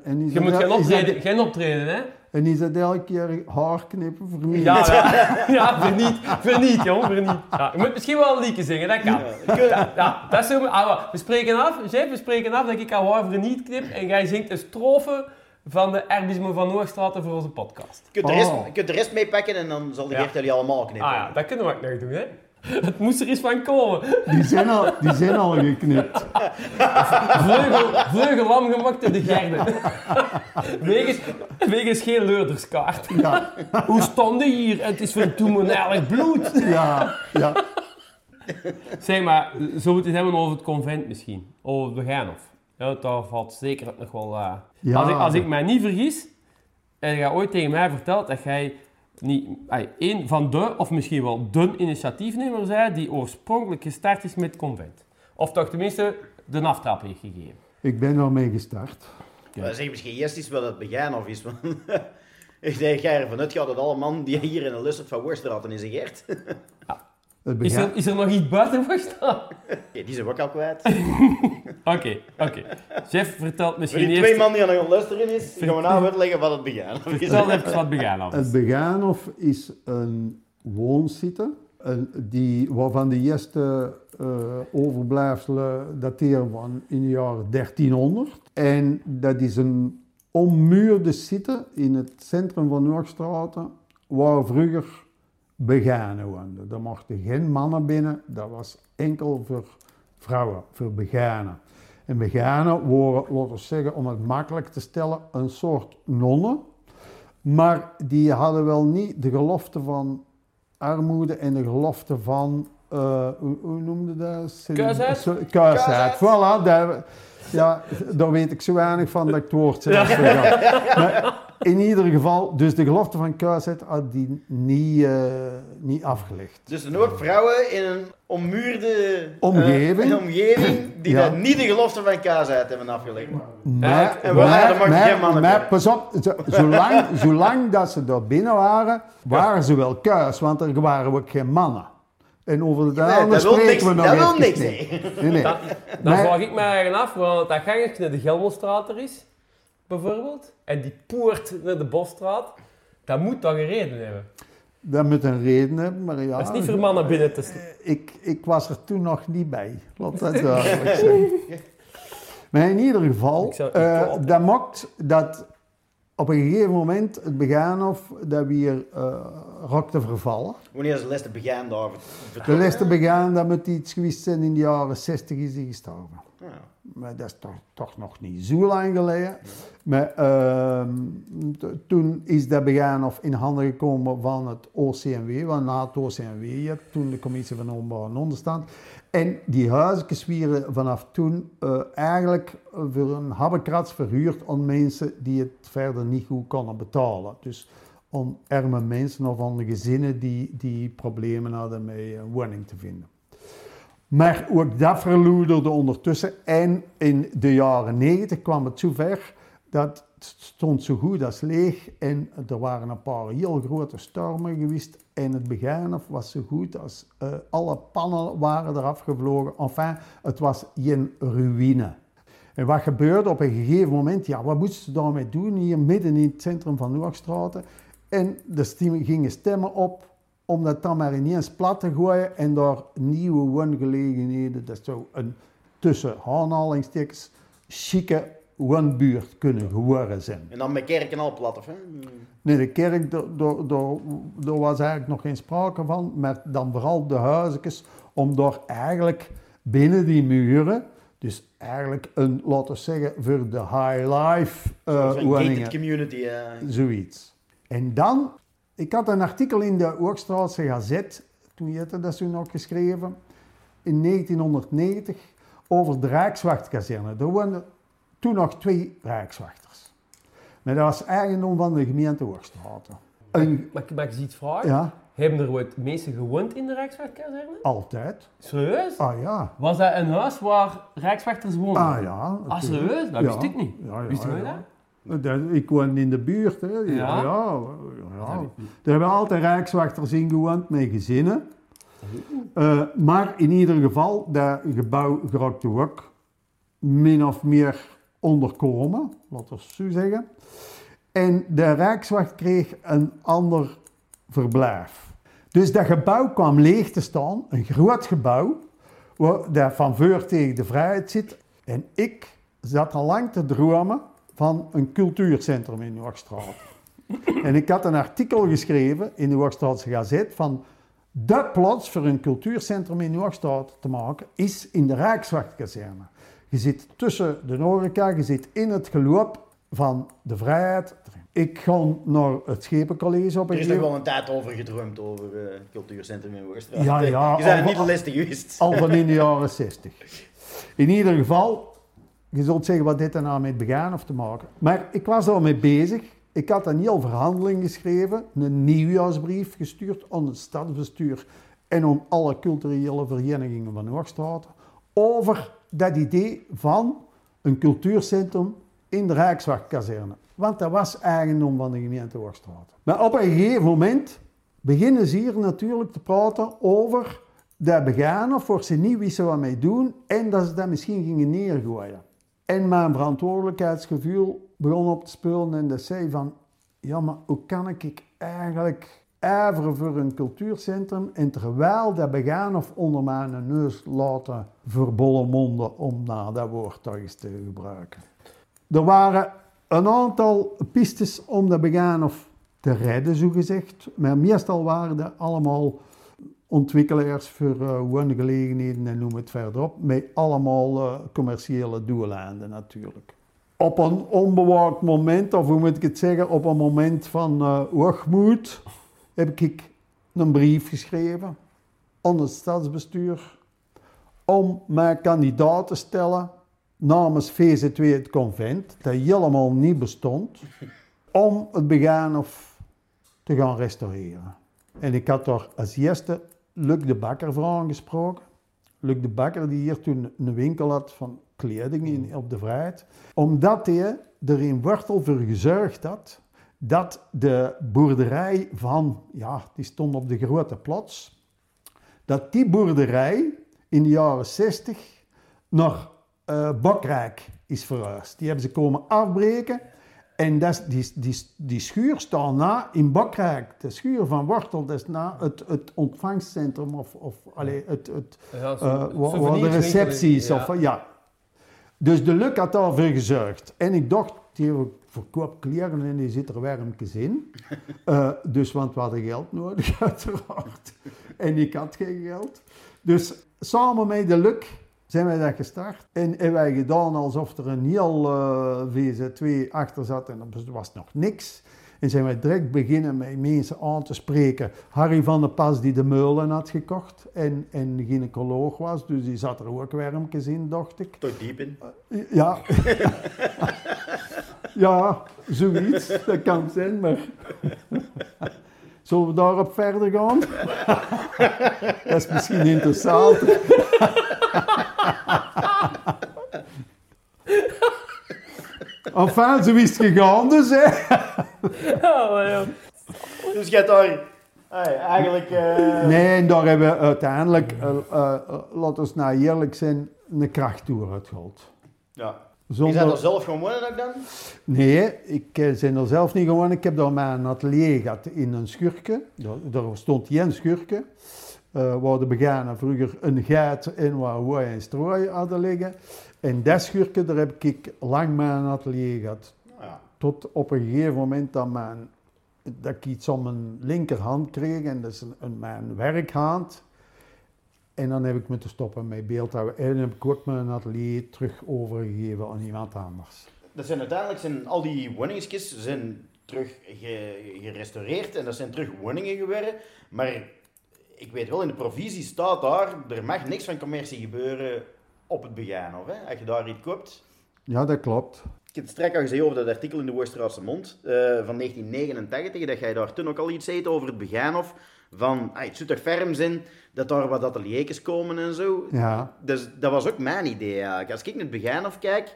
B: En is
A: Je moet
B: dat-
A: geen
B: is
A: optreden,
B: dat-
A: geen optreden hè?
B: En is dat elke keer haar knippen voor mij?
A: Ja, ja, ja verniet, verniet jong, verniet. Ja, je moet misschien wel een liedje zingen, dat kan. Ja, ja, dat is zo, ah, we spreken af, Jeff, we spreken af dat ik aan haar verniet knip en jij zingt een strofe van de Erbismo van Noorstraten voor onze podcast.
D: Je kunt, de rest,
B: Oh.
D: je kunt de rest meepakken en dan zal de
A: Ja.
D: Geert jullie allemaal knippen.
A: Ah ja, dat kunnen we ook nog doen hè. Het moest er eens van komen.
B: Die, zijn al, die zijn al geknipt.
A: Vleugel, vleugellam gemaakt in de Gerde. wegens, wegens geen leurderskaart.
B: Ja,
A: Hoe stond die hier? Het is van toemonalig bloed.
B: ja, ja.
A: Zeg maar, zo moeten we het hebben over het convent misschien. Over het Begijnhof. Ja, daar valt zeker nog wel... eh,
B: Ja.
A: Als, ik, als ik mij niet vergis, en jij ooit tegen mij verteld dat jij niet, ay, een van de, of misschien wel de initiatiefnemer zei die oorspronkelijk gestart is met het convent. Of toch tenminste de aftrap heeft gegeven.
B: Ik ben ermee gestart.
D: Maar zeg misschien eerst eens wat het begin of is. Want ik denk, jij ervan uitgaat dat alle man die hier in de lust van Worstraten is een Gert.
A: Is er, is er nog iets buiten voor staan?
D: Ja, die zijn we ook al kwijt.
A: Oké, oké. Chef vertelt misschien
D: die twee
A: eerst...
D: man die aan het luisteren is, gaan we nou uitleggen wat het begin of is.
A: Vertel even wat Begijnhof
B: het
A: is.
B: Begijnhof is een woonsite een, die, waarvan de eerste eh, overblijfselen dateren van in de jaren 1300. En dat is een ommuurde site in het centrum van Noordstraten, waar vroeger beganen woonden. Er mochten geen mannen binnen, dat was enkel voor vrouwen, voor beganen. En beganen waren, laten we zeggen, om het makkelijk te stellen, een soort nonnen. Maar die hadden wel niet de gelofte van armoede en de gelofte van, eh, hoe, hoe noemde dat?
A: Kuisheid?
B: Voilà. Daar, ja, daar weet ik zo weinig van dat ik het woord vergat. Maar in ieder geval, dus de gelofte van kuisheid had die niet, eh, niet afgelegd.
D: Dus er zijn ook vrouwen in een ommuurde eh,
B: Omgeving.
D: een omgeving die
B: Ja.
D: dat niet de gelofte van kaasheid hebben afgelegd.
B: Maar,
D: en
B: maar-
D: dan mag je
B: maar-
D: geen mannen
B: maar pas op, zo- zolang, zolang dat ze daar binnen waren, waren ze wel kuis, want er waren ook geen mannen. En over de
D: Nee, dat
B: spreken
D: niks,
B: we nog
D: dat wil niks
B: niet.
D: zeggen.
B: Nee, nee.
A: Dan
B: Maar-
A: vraag ik me eigenlijk af, want dat gangetje naar de Gelmostraat er is, bijvoorbeeld, en die poort naar de Bosstraat, dat moet toch een reden hebben.
B: Dat moet een reden hebben, maar ja.
A: Dat is niet voor mannen binnen te staan.
B: ik, ik was er toen nog niet bij. Laat dat duidelijk zijn. Maar in ieder geval, eh,
A: altijd-
B: dat maakt dat op een gegeven moment, het begaan of dat we hier uh, rokte vervallen.
D: Wanneer is de les te begaan daar?
B: De les te begaan, dat moet iets geweest zijn in de jaren 60 is hij gestorven.
D: Ja.
B: Maar dat is toch, nog niet zo lang geleden. Maar ehm, toen is dat begaan of in handen gekomen van het OCMW, want na het OCMW, je toen de Commissie van Openbaar en Onderstand. En die huisjes werden vanaf toen eh, eigenlijk voor een habbekrats verhuurd aan mensen die het verder niet goed konden betalen. Dus aan arme mensen of aan gezinnen die, die problemen hadden met een woning te vinden. Maar ook dat verloederde ondertussen. En in de jaren 90 kwam het zover dat het stond zo goed als leeg. En er waren een paar heel grote stormen geweest. En het begaan was zo goed als eh, alle pannen waren eraf gevlogen. Enfin, het was geen ruïne. En wat gebeurde op een gegeven moment? Ja, wat moesten ze daarmee doen hier midden in het centrum van Noordstraten? En er stem- gingen stemmen op om dat dan maar ineens plat te gooien en daar nieuwe wooнгelegenheden, dat zou een tussen aanhalingstekens chique woonbuurt kunnen geworden zijn.
D: En dan met kerken al plat, of hè?
B: Nee, de kerk, daar- was eigenlijk nog geen sprake van, maar dan vooral de huisjes, om daar eigenlijk binnen die muren, dus eigenlijk een, laten we zeggen, voor de high life eh
D: Zo'n gated
B: woningen,
D: community. eh.
B: zoiets. En dan, ik had een artikel in de Oorstraatse Gazet, toen je dat toen ook geschreven, in 1990, over de Rijkswachtkazerne. Er woonden toen nog twee Rijkswachters. Maar dat was eigendom van de gemeente Oorstraten. Een,
A: Mag, mag ik eens iets vragen?
B: ja,
A: Hebben er ooit mensen gewoond in de Rijkswachtkazerne?
B: altijd.
A: Serieus?
B: Ah ja.
A: Was dat een huis waar Rijkswachters woonden?
B: Ah ja.
A: Ah, serieus? Dat
B: Ja.
A: wist ik niet.
B: Ja, ja,
A: Wist je dat?
B: Ik woon in de buurt. Hè. Ja,
A: Ja?
B: ja, ja. Er hebben altijd rijkswachters in gewoond met gezinnen. Eh, maar in ieder geval, dat gebouw geraakte ook min of meer onderkomen, laten we zo zeggen. En de Rijkswacht kreeg een ander verblijf. Dus dat gebouw kwam leeg te staan, een groot gebouw, waar dat van voor tegen de vrijheid zit. En ik zat al lang te dromen van een cultuurcentrum in Noordstraat. En ik had een artikel geschreven in de Hoogstraatse Gazet van de plaats voor een cultuurcentrum in Noordstraat te maken is in de Rijkswachtkazerne. Je zit tussen de horeca, je zit in het geloop van de vrijheid. Ik ga naar het Schepencollege op
D: Er
B: een
D: is nog wel een tijd over gedroomd, over eh, het cultuurcentrum in Woerstraat.
B: Ja, ja,
D: Je bent
B: al-
D: niet de geweest.
B: al van in de jaren 60. In ieder geval, je zult zeggen wat dit er nou begaan of te maken. Maar ik was daarmee bezig. Ik had een heel verhandeling geschreven, een nieuwjaarsbrief gestuurd aan het stadsbestuur en aan alle culturele verenigingen van Noordstraat over dat idee van een cultuurcentrum in de Rijkswachtkazerne. Want dat was eigendom van de gemeente Hoogstraat. Maar op een gegeven moment beginnen ze hier natuurlijk te praten over dat begaan of voor ze niet wisten wat mee doen en dat ze dat misschien gingen neergooien. En mijn verantwoordelijkheidsgevoel begon op te spelen en dat zei van, ja maar hoe kan ik eigenlijk ijveren voor een cultuurcentrum en terwijl dat begaan of onder mijn neus laten verbollen monden om naar dat woord toch eens te gebruiken. Er waren een aantal pistes om dat begaan of te redden, zogezegd. Maar meestal waren dat allemaal ontwikkelaars voor eh, woongelegenheden en noem het verder op. Met allemaal eh, commerciële doeleinden natuurlijk. Op een onbewaakt moment, of hoe moet ik het zeggen, op een moment van eh hoogmoed, heb ik een brief geschreven aan het stadsbestuur om mij kandidaat te stellen namens VZ2 het convent, dat helemaal niet bestond, om het begaan of te gaan restaureren. En ik had daar als eerste Luc de Bakker voor aangesproken. Luc de Bakker die hier toen een winkel had van kleding in, op de Vrijheid. Omdat hij er in Wortel voor gezorgd had dat de boerderij van, ja, die stond op de grote plaats, dat die boerderij in de jaren 60 naar eh Bokrijk is verhuisd. Die hebben ze komen afbreken. En dat is, die, die, die schuur staat na in Bokrijk. De schuur van Wortel, dat is na het, het ontvangstcentrum of, of allee, het, het,
A: Ja, zo-
B: eh, waar- de receptie is.
A: ja.
B: Of, ja. Dus de Luc had daarvoor gezorgd. En ik dacht, die verkoopt kleren en die zit er warmjes in. Eh, dus, want we hadden geld nodig, uiteraard. En ik had geen geld. Dus samen met de Luc zijn wij dat gestart. En hebben wij gedaan alsof er een heel uh, VZ2 achter zat en er was nog niks. En zijn wij direct beginnen met mensen aan te spreken. Harry van der Pas die de meulen had gekocht en, en gynaecoloog was, dus die zat er ook wermjes in, dacht ik.
D: Toch diep in?
B: Uh, ja. ja, zoiets. Dat kan zijn, maar... Zullen we daarop verder gaan? dat is misschien interessant. Enfin, zo is het gegaan dus, hè.
A: Oh, ja.
D: Dus je hebt daar hey, eigenlijk... Uh...
B: Nee, en daar hebben we uiteindelijk, uh, uh, laten we nou eerlijk zijn, een krachttoer uitgehaald.
D: Ja. Zonder... Je bent er zelf ook dan?
B: Nee, ik ben er zelf niet gewoon. Ik heb daar mijn atelier gehad in een schurke. Daar, daar stond geen schurke. Uh, waar de beganen vroeger een geit en waar hooi en strooi hadden liggen. En dat daar heb ik lang mijn atelier gehad.
D: Ja.
B: Tot op een gegeven moment dat, mijn, dat ik iets om mijn linkerhand kreeg. En dat is een, een, mijn werkhand. En dan heb ik moeten stoppen met beeldhouden. En heb ik ook mijn atelier terug overgegeven aan iemand anders.
D: Dat zijn uiteindelijk zijn al die woningsjes zijn terug ge, gerestaureerd en dat zijn terug woningen geworden. Maar ik weet wel, in de provisie staat daar, er mag niks van commercie gebeuren op het Begaanhof. Hè? Als je daar iets koopt.
B: Ja, dat klopt.
D: Ik heb het straks al gezien over dat artikel in de Worstraatse Mond uh, van 1989, dat jij daar toen ook al iets zei over het Begaanhof. Van, ah, het zou toch ferm zijn dat daar wat ateliertjes komen en zo.
B: Ja.
D: Dus dat was ook mijn idee eigenlijk. Als ik naar het Begaanhof kijk,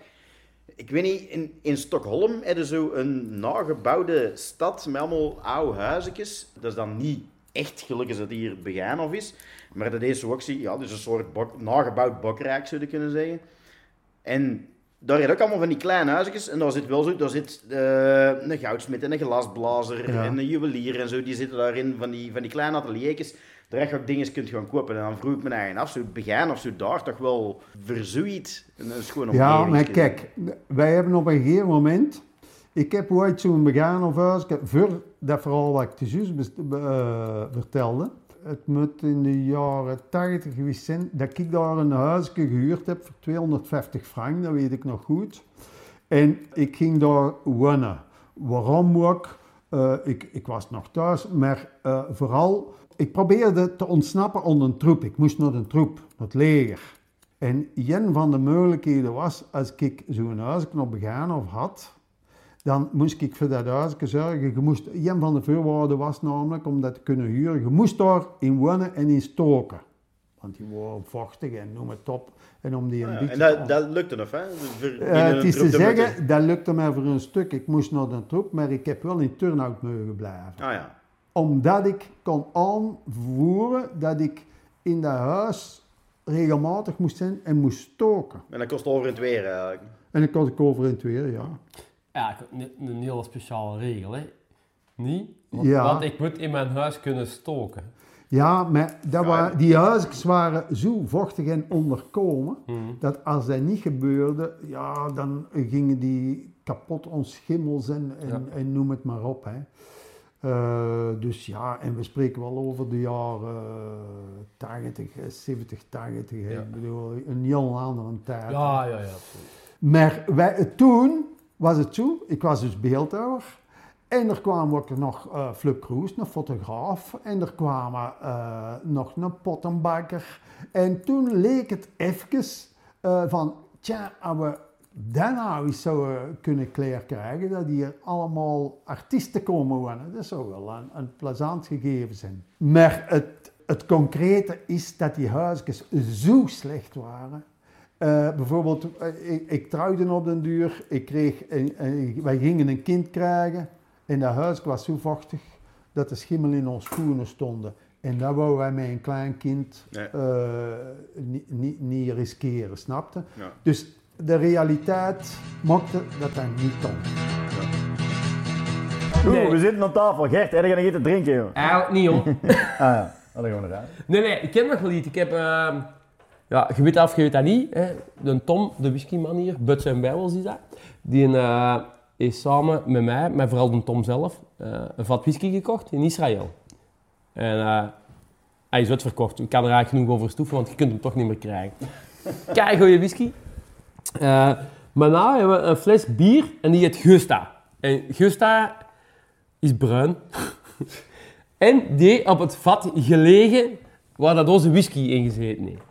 D: ik weet niet, in, in Stockholm hebben ze zo een nagebouwde stad met allemaal oude huisjes. Dat is dan niet echt gelukkig dat hier het Begaanhof is. Maar dat is zo ook, ja, dus een soort bok, nagebouwd bokrijk zou je kunnen zeggen. En daar heb ook allemaal van die kleine huisjes. En daar zit wel zo, daar zit uh, een goudsmid en een glasblazer
B: Ja.
D: en een juwelier en zo. Die zitten daarin, van die, van die kleine ateliertjes. Daar je ook dingen kunt gaan kopen. En dan vroeg ik me eigen af, zo begin of zo daar toch wel verzoeid. En dat is gewoon
B: Ja, maar kijk, wij hebben op een gegeven moment... Ik heb ooit zo'n begaan of huis, voor dat verhaal wat ik te juist eh, vertelde. Het moet in de jaren 80 geweest zijn dat ik daar een huisje gehuurd heb voor 250 frank, dat weet ik nog goed. En ik ging daar wonen. Waarom ook? Eh, ik, ik was nog thuis, maar eh, vooral, ik probeerde te ontsnappen aan een troep. Ik moest naar een troep, naar het leger. En een van de mogelijkheden was, als ik zo'n huisje nog begaan of had, dan moest ik voor dat huisje zorgen. Je moest, een van de voorwaarden was namelijk, om dat te kunnen huren, je moest daar in wonen en in stoken. Want die waren vochtig en noem het op. En om die een
D: Ja,
B: beetje...
D: en dat, dat lukte nog, hè? Voor-
B: Eh, het is te
D: moeten-
B: zeggen, dat lukte mij voor een stuk. Ik moest naar de troep, maar ik heb wel in turnout mogen blijven.
D: Ah ja.
B: Omdat ik kon aanvoeren dat ik in dat huis regelmatig moest zijn en moest stoken.
D: En dat kost over het weer eigenlijk.
B: En dan kon ik over het weer, ja.
A: Ja, een, hele speciale regel, hè. Niet? Want,
B: Ja.
A: want ik moet in mijn huis kunnen stoken.
B: Ja, maar dat wa- die huisjes waren zo vochtig en onderkomen, dat als dat niet gebeurde, ja, dan gingen die kapot onschimmels en, en,
A: Ja.
B: en noem het maar op. Hè. Eh, dus ja, en we spreken wel over de jaren 80, eh, 70, 80. hè.
A: Ja.
B: Ik bedoel, een heel andere tijd.
A: Ja, ja, ja. absoluut.
B: Maar wij, toen was het zo, ik was dus beeldhouwer. En er kwam ook nog eh Flip Kroes, een fotograaf. En er kwamen eh, nog een pottenbakker. En toen leek het even eh, van, tja, als we dat nou eens zouden kunnen klaar krijgen, dat hier allemaal artiesten komen wonen. Dat zou wel een, een plezant gegeven zijn. Maar het, het concrete is dat die huisjes zo slecht waren. Eh, bijvoorbeeld, eh, ik, ik trouwde op den duur, ik kreeg een, een- wij gingen een kind krijgen en dat huis was zo vochtig dat de schimmel in ons schoenen stonden. En dat wouden wij met een klein kind
D: Nee.
B: eh, niet, niet, niet riskeren, snapte?
D: Ja.
B: Dus de realiteit maakte dat dat niet kon.
E: Oeh,
A: Nee.
E: we zitten aan tafel. Gert, heb je nog iets te drinken, joh?
A: Eigenlijk niet, hoor.
E: Ah ja, dat gaan we eruit.
A: Nee, nee, ik ken nog wel iets. Ik heb, ehm, ja, je weet dat of je weet dat niet, hè. de Tom, de whiskyman hier, Buts en Bijbels is dat, die, een, eh, heeft samen met mij, met vooral de Tom zelf, eh, een vat whisky gekocht in Israël. En eh, hij is uitverkocht. Ik kan er eigenlijk genoeg over stoeven, want je kunt hem toch niet meer krijgen. Kijk, goeie whisky. Maar nou hebben we een fles bier en die heet Gusta. En Gusta is bruin. en die op het vat gelegen waar dat onze whisky in gezeten heeft.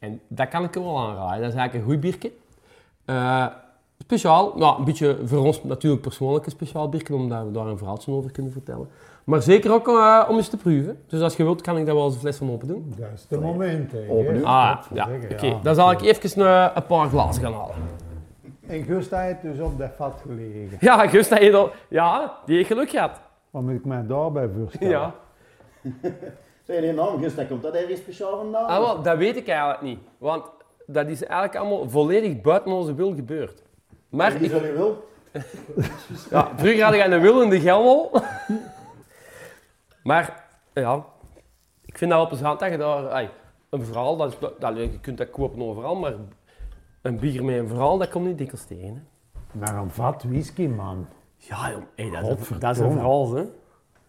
A: En dat kan ik je wel aanraden. Dat is eigenlijk een goed biertje. Eh, speciaal, nou, een beetje voor ons natuurlijk persoonlijk een speciaal biertje, omdat we daar een verhaaltje over kunnen vertellen. Maar zeker ook eh, om eens te proeven. Dus als je wilt, kan ik daar wel eens een fles van open doen.
B: Dat is de moment. hè.
E: Open nu.
A: Ah, ja. Oké,
B: ja.
A: dan zal ik even een, een paar glazen gaan halen.
B: En Gusta heeft dus op dat vat gelegen.
A: Ja, Gust, dat je al- ja, die heeft geluk gehad.
B: Wat moet ik mij daarbij voorstellen?
A: Ja.
E: Zeg, die naam, Gus, dat komt dat ergens speciaal vandaan?
A: Ah, wel, dat weet ik eigenlijk niet. Want dat is eigenlijk allemaal volledig buiten onze wil gebeurd. Maar ik,
E: je wil.
A: ja, vroeger had ik een wil in de gelmel. maar ja, ik vind dat wel plezant dat je daar... een verhaal, dat is, dat, je kunt dat kopen overal, maar een bier met een verhaal, dat komt niet dikwijls tegen. Hè.
B: Maar een vat whisky, man.
A: Ja, joh, hey, dat, is dat is een verhaal, hè.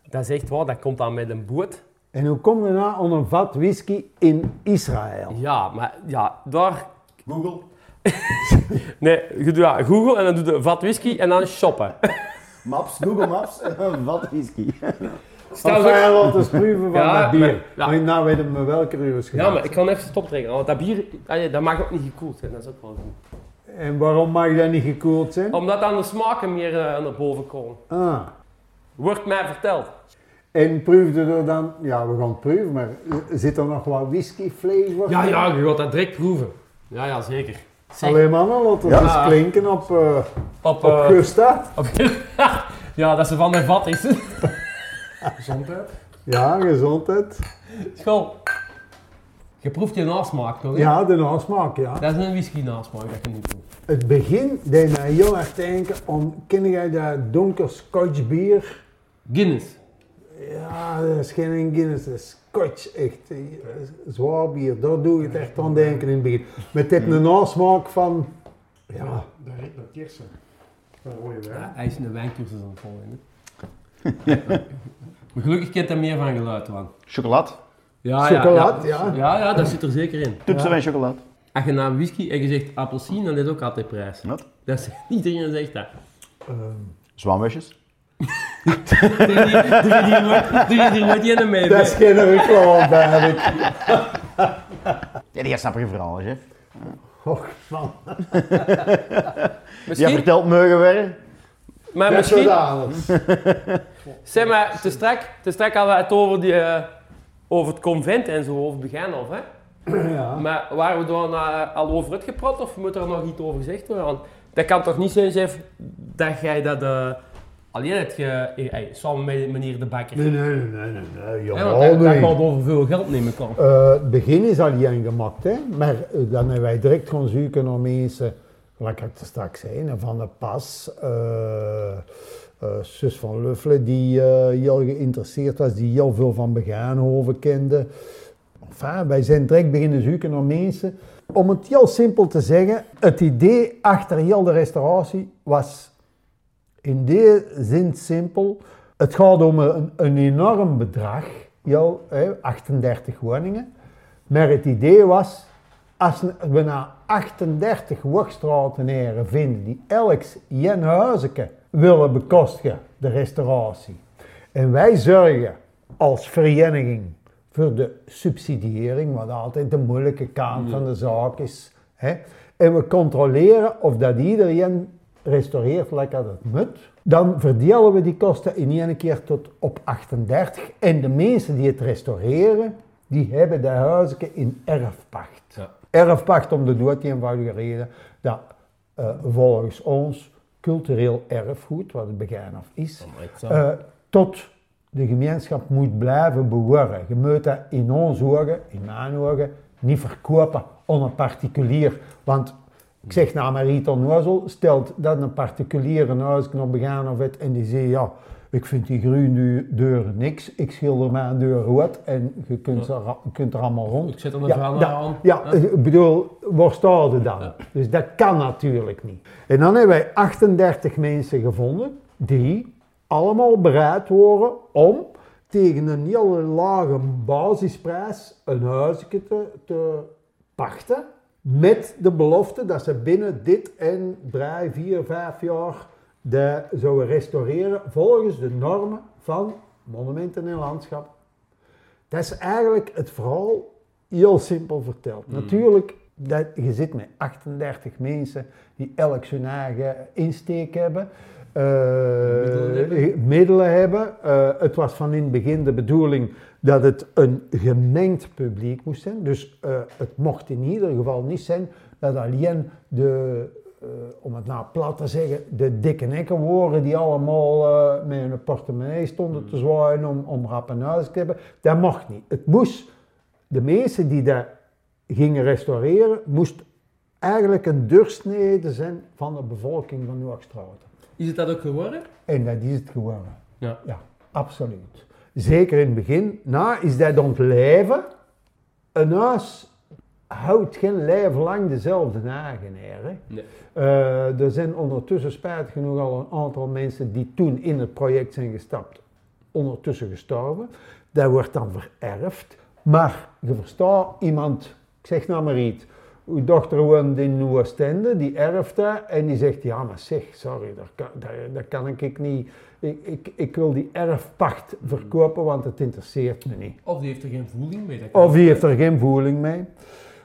A: Dat is echt waar, dat komt dan met een boot.
B: En hoe kom je nou aan een vat whisky in Israël?
A: Ja, maar ja, daar...
E: Google.
A: Nee, je doet ja, Google en dan doe je vat whisky en dan shoppen.
E: Maps, Google Maps en vat whisky.
A: Stel
B: wij laten eens proeven van
A: Ja,
B: dat bier.
A: maar- ja.
B: Maar nou weten we welke uur is
A: Ja, maar ik kan even stopdrinken, want dat bier, dat mag ook niet gekoeld zijn, dat is ook wel goed.
B: En waarom mag dat niet gekoeld zijn?
A: Omdat dan de smaken meer eh, naar boven komen.
B: Ah.
A: Wordt mij verteld.
B: En proefde er dan, ja we gaan het proeven, maar zit er nog wat whisky flavor?
A: Ja, ja, je gaat dat direct proeven. Ja, ja, zeker. Zeg,
B: Alleen mannen, laten we
A: Ja.
B: eens klinken op, eh
A: op,
B: op
A: eh,
B: Gusta.
A: op- ja, dat ze van de vat is.
B: Gezondheid. Ja, gezondheid.
A: School. Je proeft je nasmaak toch? hè?
B: Ja, de nasmaak, ja.
A: Dat is een whisky nasmaak dat je niet proeft.
B: Het begin deed mij heel erg denken om, ken jij dat donker scotch bier?
A: Guinness.
B: Ja, dat is geen Guinness, dat is scotch, echt. Zwaar bier, daar doe je het echt aan denken in het begin. Met dit een nasmaak van, ja,
F: Dat heet naar kersen. Van rode wijn.
A: Ja, hij is een wijncursus aan het volgen. maar gelukkig kent hij meer van geluid, man.
E: Chocolade.
A: Ja,
B: chocolade,
A: ja.
B: ja.
A: Ja, ja, dat zit er zeker in.
E: Toetsen wij chocolade.
A: Als je naar whisky en je zegt appelsien, dan is het ook altijd prijs.
E: Wat?
A: Dat is, iedereen zegt dat.
B: ehm,
E: Zwaanwesjes.
A: Doe je die- je nooit- doe je die mee?
B: dat is geen reclame ik.
E: Ja, die snappen je verhaal, chef.
B: Och, man.
A: Misschien,
E: vertelt mogen werden.
A: maar misschien, zeg maar, te strak, te strak hadden we het over, die, eh, over het convent en zo, over Begijnhof, hè?
B: Ja.
A: Maar waren we nou al over uitgepraat of moet er nog iets over gezegd worden? Want dat kan toch niet zijn, chef, dat jij dat eh, alleen hebt ge, eh, eh, samen met meneer De Bakker.
B: Nee, nee, nee, nee, nee,
A: want dat, dat
B: nee.
A: gaat over veel geld nemen kan.
B: Eh, het begin is al niet gemaakt, hè? maar eh, dan hebben wij direct gaan zoeken naar mensen, gelijk ik het straks zei, hè, Van de Pas, eh, eh, zus van Luffelen, die eh, heel geïnteresseerd was, die heel veel van Begaanhoven kende. Enfin, wij zijn direct beginnen zoeken naar mensen. Om het heel simpel te zeggen, het idee achter heel de restauratie was in die zin simpel. Het gaat om een, een enorm bedrag, jou, hè, 38 woningen. Maar het idee was, als we nou 38 wachtstratenaren vinden die elk één huisje willen bekostigen, de restauratie. En wij zorgen als vereniging voor de subsidiëring, wat altijd de moeilijke kant van de zaak is. Hè. En we controleren of dat iedereen restaureert lekker dat moet. Dan verdelen we die kosten in één keer tot op 38. En de mensen die het restaureren, die hebben de huizen in erfpacht.
A: Ja.
B: Erfpacht om de dood eenvoudige reden dat eh, volgens ons cultureel erfgoed, wat het begin af is, eh, tot de gemeenschap moet blijven behoren. Je moet dat in ons ogen, in mijn ogen, niet verkopen aan een particulier. Want ik zeg nou maar Rita Nozel, stelt dat een particulier een huis nog begaan of het en die zegt ja, ik vind die groene deuren niks, ik schilder mijn deur rood en je kunt, er, kunt er allemaal rond.
A: Ik zet er een
B: Ja,
A: verhaal
B: dat-
A: aan.
B: Ja, ik bedoel, waar staat dan? Dus dat kan natuurlijk niet. En dan hebben wij 38 mensen gevonden die allemaal bereid waren om tegen een heel lage basisprijs een huisje te, te pachten. Met de belofte dat ze binnen dit en drie, vier, vijf jaar de zouden restaureren volgens de normen van monumenten en landschap. Dat is eigenlijk het verhaal heel simpel verteld. Natuurlijk, dat, je zit met 38 mensen die elk zijn eigen insteek hebben. eh,
A: Middelen hebben.
B: middelen hebben. Eh, het was van in het begin de bedoeling dat het een gemengd publiek moest zijn. Dus eh, het mocht in ieder geval niet zijn dat alleen de, eh, om het nou plat te zeggen, de dikke nekken waren die allemaal eh, met een portemonnee stonden te zwaaien om, om rap een huis te hebben. Dat mocht niet. Het moest, de mensen die dat gingen restaureren, moest eigenlijk een doorsnede zijn van de bevolking van Noordstraat.
A: Is het dat ook geworden?
B: En dat is het geworden.
A: Ja.
B: Ja, absoluut. Zeker in het begin. Na is dat ontleven. Een huis houdt geen leven lang dezelfde?
A: Nee.
B: Eh, er zijn ondertussen spijtig genoeg al een aantal mensen die toen in het project zijn gestapt, ondertussen gestorven. Dat wordt dan vererfd. Maar je verstaat, iemand, ik zeg nou maar iets, uw dochter woont in Nieuw-Oostende, die erft dat en die zegt, ja maar zeg, sorry, dat kan, dat kan ik niet. Ik, ik, ik wil die erfpacht verkopen, want het interesseert me niet.
A: Of die heeft er geen voeling mee.
B: Of die heeft er geen voeling mee.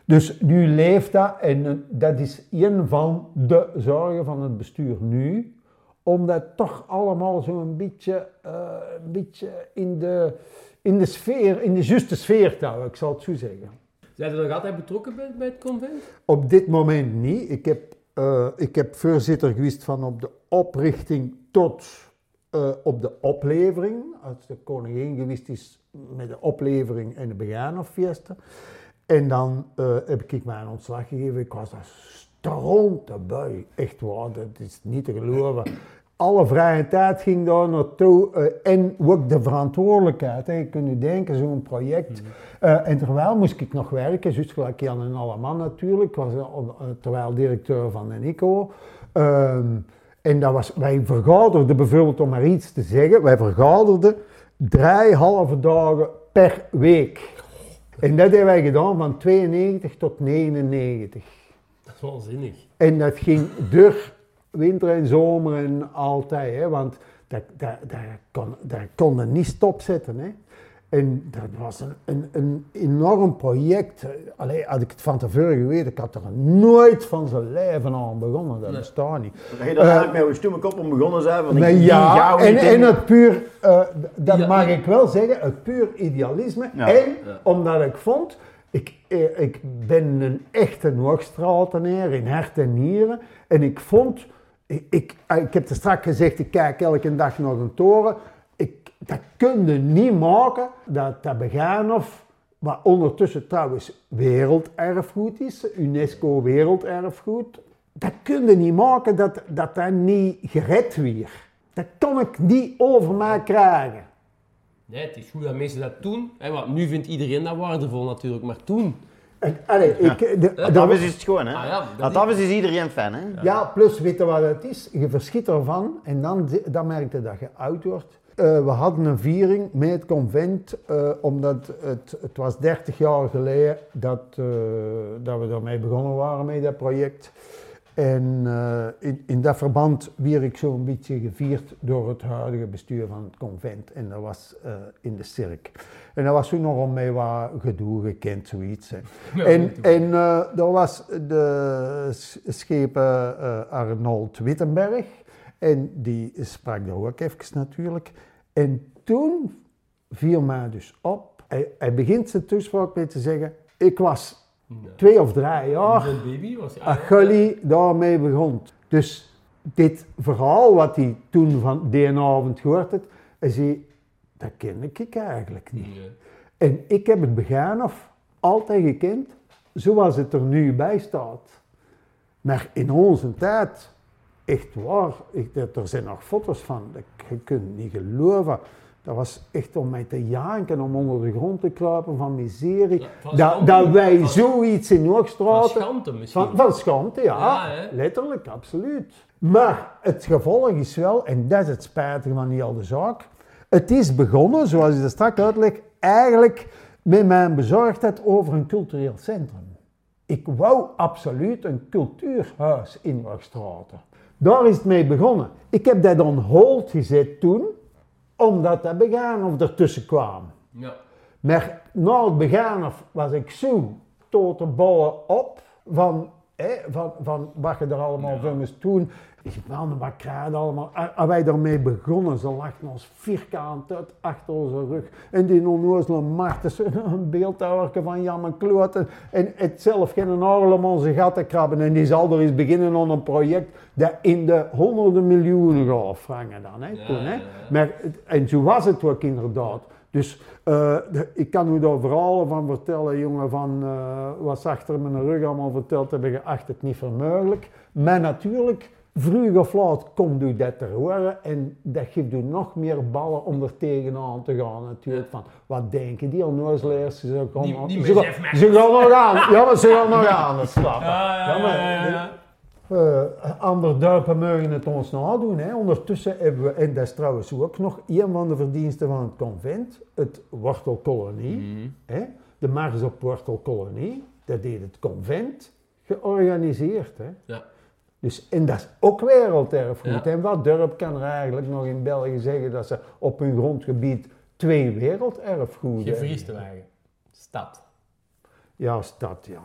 B: Dus nu leeft dat en eh, dat is een van de zorgen van het bestuur nu. Om dat toch allemaal zo'n beetje, eh, een beetje in, de, in de sfeer, in de juiste sfeer te houden, ik zal het zo zeggen.
A: Zijn er nog altijd betrokken bij, het convent?
B: Op dit moment niet. Ik heb, eh, ik heb voorzitter geweest van op de oprichting tot eh, op de oplevering. Als de koningin geweest is met de oplevering en de begraaffiesta. En dan eh, heb ik mij een ontslag gegeven. Ik was daar stront erbij. Echt waar, dat is niet te geloven. Alle vrije tijd ging daar naartoe. eh, en ook de verantwoordelijkheid. Hè. Je kunt je denken, zo'n project. Eh, en terwijl moest ik nog werken, juist gelijk Jan en Alleman natuurlijk. Was eh, terwijl directeur van de NICO. Ehm, en dat was, wij vergaderden bijvoorbeeld, om maar iets te zeggen, wij vergaderden drie halve dagen per week. En dat hebben wij gedaan van 92 tot 99.
A: Dat is waanzinnig.
B: En dat ging door winter en zomer en altijd, hè, want dat, dat, dat, kon, dat konden niet stopzetten. Hè. En dat was een, een, een enorm project. Allee, had ik het van tevoren geweten, ik had er nooit van zijn leven aan begonnen. Dat
A: Nee.
E: Dat
B: bestaat niet.
E: je daar eigenlijk met je stomme kop om begonnen zijn. Van ik
B: ja, en, en het puur, eh, dat
A: Ja,
B: mag
A: ja.
B: ik wel zeggen, het puur idealisme.
E: Ja.
B: En omdat ik vond, ik, eh, ik ben een echte Noordstratenaar in hart en nieren. En ik vond, ik, ik, eh, ik heb er straks gezegd, ik kijk elke dag naar een toren. Ik, dat kun je niet maken, dat dat Begaanhof, wat ondertussen trouwens werelderfgoed is, UNESCO werelderfgoed. Dat kun je niet maken dat dat, dat niet gered weer. Dat kan ik niet over mij krijgen.
A: Nee, het is goed dat mensen dat doen. Want nu vindt iedereen dat waardevol natuurlijk, maar toen...
B: En, allee, ik, de, de-
E: Dat is het gewoon, hè?
A: Ah ja, dat
E: dat, dat is iedereen fan, hè?
B: Ja, plus weet je wat het is? Je verschiet ervan en dan, dan merk je dat je oud wordt. Eh, we hadden een viering met het convent, eh, omdat het, het was 30 jaar geleden dat, eh, dat we daarmee begonnen waren met dat project. En eh, in, in dat verband werd ik zo'n beetje gevierd door het huidige bestuur van het convent. En dat was eh, in de cirk. En dat was toen nogal mee wat gedoe gekend, zoiets. Hè. En, en eh er was de schepen eh, Arnold Wittenberg. En die sprak daar ook even natuurlijk. En toen viel mij dus op. Hij, hij begint zijn toespraak met te zeggen: Ik was twee of drie jaar.
A: Een baby was...
B: Jullie daarmee begon. Dus dit verhaal wat hij toen van die avond gehoord had, hij zei, dat ken ik eigenlijk niet.
A: Nee.
B: En ik heb het Begaanhof altijd gekend zoals het er nu bij staat. Maar in onze tijd, echt waar, ik, dat- er zijn nog foto's van, dat, je kunt het niet geloven. Dat was echt om mij te janken, om onder de grond te kruipen van miserie.
A: Ja, van
B: dat, dat wij
A: Van-
B: zoiets in
A: Van
B: Hoogstraat...
A: schaamte misschien.
B: Van, van schaamte, ja. Letterlijk, absoluut. Maar het gevolg is wel, en dat is het spijtige van heel de zaak, het is begonnen, zoals je dat straks uitleg, eigenlijk met mijn bezorgdheid over een cultureel centrum. Ik wou absoluut een cultuurhuis in Hoogstraten. Daar is het mee begonnen. Ik heb dat on hold gezet toen, omdat dat begaan of ertussen kwam.
A: Ja.
B: Maar na het begin af was ik zo tot de ballen op van, van, van wat je er allemaal van moest doen. Ik zeg, man, wat krijg je allemaal? En wij daarmee begonnen, ze lachten ons vierkant uit achter onze rug. En die onnozele Martens, een beeldhouwerke van Jan en Kloot. En het zelf geen arm om onze gaten krabben. En die zal er eens beginnen aan een project dat in de honderden miljoenen gaat afvangen dan. Hè, toen, hè.
A: ja, ja.
B: Maar, en zo was het ook inderdaad. Dus eh, ik kan u daar verhalen van vertellen, jongen, van eh, wat ze achter mijn rug allemaal verteld hebben, geacht het niet voor mogelijk. Maar natuurlijk, vroeg of laat komt u dat te horen en dat geeft u nog meer ballen om er tegenaan te gaan natuurlijk. Van, wat denken die onnozelaars? Ze, gaan-
A: Die- die
B: ze, gaan-
A: besef mij.
B: ze gaan nog aan, ja, maar ze gaan nog aan het slapen.
A: Ja, ja,
B: maar-
A: ja, ja, ja.
B: eh, andere dorpen mogen het ons nadoen. Hè. Ondertussen hebben we, en dat is trouwens ook nog een van de verdiensten van het convent, het wortelkolonie.
A: Mhm.
B: Hè. De mars op wortelkolonie, dat deed het convent georganiseerd. Hè.
A: Ja.
B: Dus, en dat is ook werelderfgoed.
A: Ja.
B: En wat dorp kan er eigenlijk nog in België zeggen dat ze op hun grondgebied twee werelderfgoeden
A: Geen
B: hebben?
A: Vriestewagen. Stad.
B: Ja, stad, ja.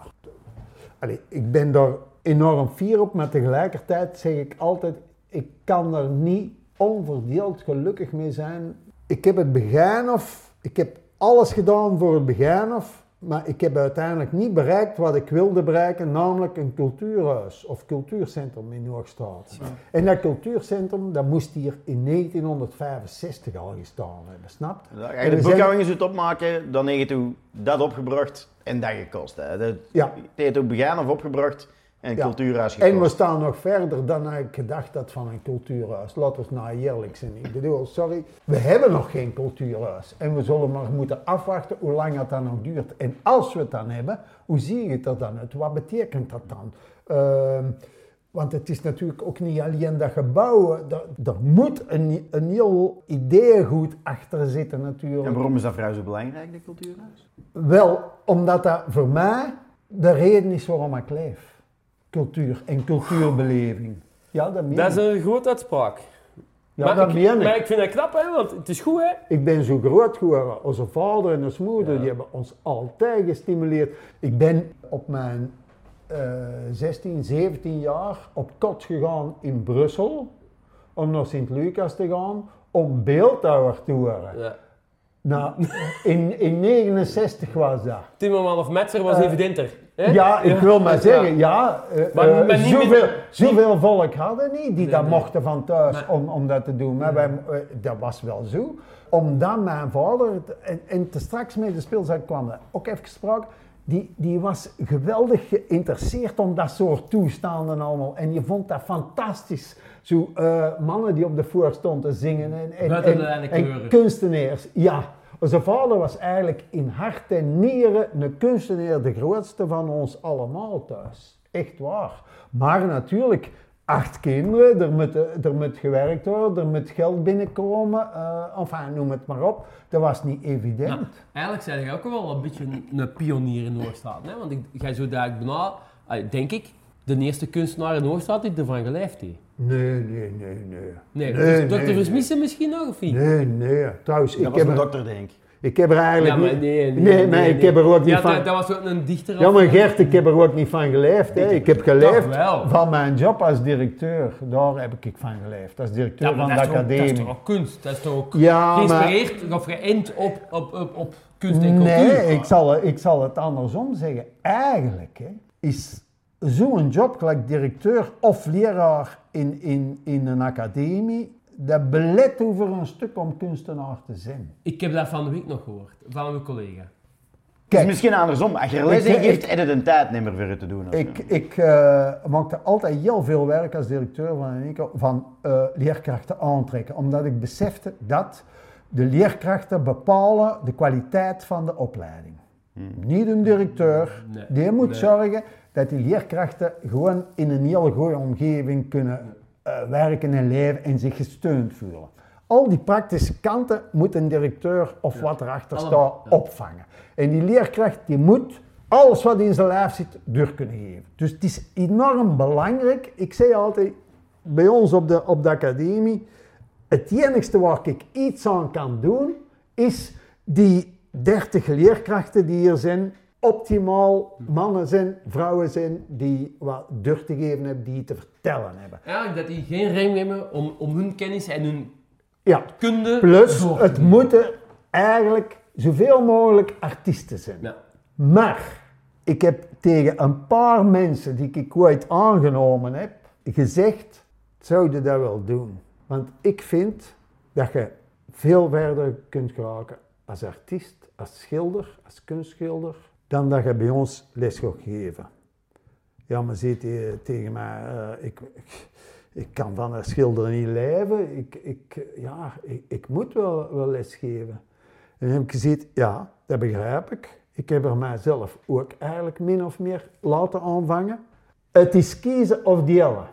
B: Allee, ik ben daar enorm fier op, maar tegelijkertijd zeg ik altijd, ik kan er niet onverdeeld gelukkig mee zijn. Ik heb het begin of, ik heb alles gedaan voor het begin of, maar ik heb uiteindelijk niet bereikt wat ik wilde bereiken, namelijk een cultuurhuis of cultuurcentrum in Hoogstraat. En dat cultuurcentrum, dat moest hier in 1965 al gestaan hebben, snap je?
E: Als
B: En
E: je de
B: zijn-
E: boekhouding eens opmaken, dan heb je dat opgebracht en dat gekost. Hè. Dat,
B: Ja.
E: Het heeft toen begin of opgebracht en
B: Ja.
E: cultuurhuis.
B: En we staan nog verder dan ik gedacht had van een cultuurhuis. Laten we het nou eerlijk zijn. Ik bedoel, sorry, we hebben nog geen cultuurhuis. En we zullen maar moeten afwachten hoe lang het dan nog duurt. En als we het dan hebben, hoe zie je het er dan uit? Wat betekent dat dan? Ehm, want het is natuurlijk ook niet alleen dat gebouw. Er, moet een, een heel ideeëngoed achter zitten natuurlijk.
E: En waarom is dat voor jou zo belangrijk, de cultuurhuis?
B: Wel, omdat dat voor mij de reden is waarom ik leef. Cultuur en cultuurbeleving. Ja, dat meen
A: Dat is een grote uitspraak.
B: Ja,
A: maar,
B: dat
A: ik,
B: meen ik.
A: maar ik vind dat knap, hè, want het is goed, hè?
B: Ik ben zo groot geworden. Onze vader en onze moeder die hebben ons altijd gestimuleerd. Ik ben op mijn eh 16, 17 jaar op kot gegaan in Brussel om naar Sint-Lucas te gaan om beeldhouwer te worden.
A: Ja.
B: Nou, in, in 69 was dat.
A: Timmerman of Metzer was
B: Eh,
A: evidenter. Hè?
B: Ja, ik wil maar zeggen, ja, eh,
A: Maar-
B: eh,
A: maar niet
B: zoveel,
A: met-
B: zoveel volk hadden niet die
A: Nee,
B: dat
A: nee.
B: mochten van thuis
A: Maar-
B: om, om dat te doen. Maar wij, dat was wel zo. Omdat mijn vader, en, en te straks met de speelzaak kwam ook even gesproken, die, die was geweldig geïnteresseerd om dat soort toestanden allemaal. En je vond dat fantastisch. Zo eh, mannen die op de voor stonden te zingen en, en, en, en kunstenaars. Ja, zijn vader was eigenlijk in hart en nieren een kunstenaar, de grootste van ons allemaal thuis. Echt waar. Maar natuurlijk, acht kinderen, er moet, eh, er moet gewerkt worden, er moet geld binnenkomen, eh enfin, noem het maar op. Dat was niet evident.
A: Nou, eigenlijk zijn jij ook wel een beetje een, een pionier in Noordstraat. Hè? Want ik, jij zo daar bijna, ah, denk ik, de eerste kunstenaar in Noordstraat die ervan geleefd heeft.
B: Nee, nee, nee, nee.
A: Nee,
B: Nee,
A: Dr.
B: nee,
A: Versmissen misschien nog, of niet?
B: Nee, nee. Trouwens,
E: Dat
B: ik
E: was
B: heb,
E: een
B: er,
E: dokter, denk ik.
B: Ik heb er eigenlijk
A: Ja, maar
B: niet...
A: nee, nee,
B: nee, maar
A: nee,
B: ik heb er ook niet
A: Ja,
B: van...
A: dat, dat was ook een dichter.
B: Ja, maar Gert, ik heb er ook niet van geleefd. Hè. Ik heb geleefd van mijn job als directeur. Daar heb ik van geleefd, als directeur
A: Ja, maar
B: van
A: dat
B: de
A: toch, dat is
B: academie.
A: toch ook kunst? Dat is toch ook
B: Ja, maar-
A: geïnspireerd of geënt op, op, op, op kunst en cultuur?
B: Nee, ik zal, ik zal het andersom zeggen. Eigenlijk hè, is zo'n job, gelijk directeur of leraar in, in, in een academie, dat belet over een stuk om kunstenaar te zijn.
A: Ik heb dat van de week nog gehoord, van mijn collega.
E: Het is
B: Kijk,
E: misschien andersom. Als je er les geeft, heb je de tijd niet meer voor het te doen.
B: Ik, ik eh, maakte altijd heel veel werk als directeur van, een van eh, leerkrachten aantrekken, omdat ik besefte dat De leerkrachten bepalen de kwaliteit van de opleiding. Niet een directeur.
A: Nee.
B: Die moet
A: Nee.
B: zorgen dat die leerkrachten gewoon in een heel goede omgeving kunnen eh, werken en leven en zich gesteund voelen. Al die praktische kanten moet een directeur of wat erachter staat opvangen. En die leerkracht die moet alles wat in zijn lijf zit door kunnen geven. Dus het is enorm belangrijk. Ik zeg altijd bij ons op de, op de academie, het enigste waar ik iets aan kan doen, is die 30 leerkrachten die hier zijn, optimaal mannen zijn, vrouwen zijn, die wat durf te geven hebben, die te vertellen hebben.
A: Eigenlijk dat die geen rem hebben om, om hun kennis en hun
B: Ja,
A: kunde
B: plus het
A: doen.
B: moeten eigenlijk zoveel mogelijk artiesten zijn.
A: Ja.
B: Maar ik heb tegen een paar mensen die ik ooit aangenomen heb, gezegd, zouden dat wel doen. Want ik vind dat je veel verder kunt geraken als artiest, als schilder, als kunstschilder, dan dat je bij ons les gaat geven. Ja, maar hij tegen mij, eh, ik, ik, kan van een schilder niet leven, ik, ik, ja, ik, ik moet wel, wel les geven. En dan heb ik gezegd, ja, dat begrijp ik. Ik heb er mijzelf ook eigenlijk min of meer laten aanvangen. Het is kiezen of delen.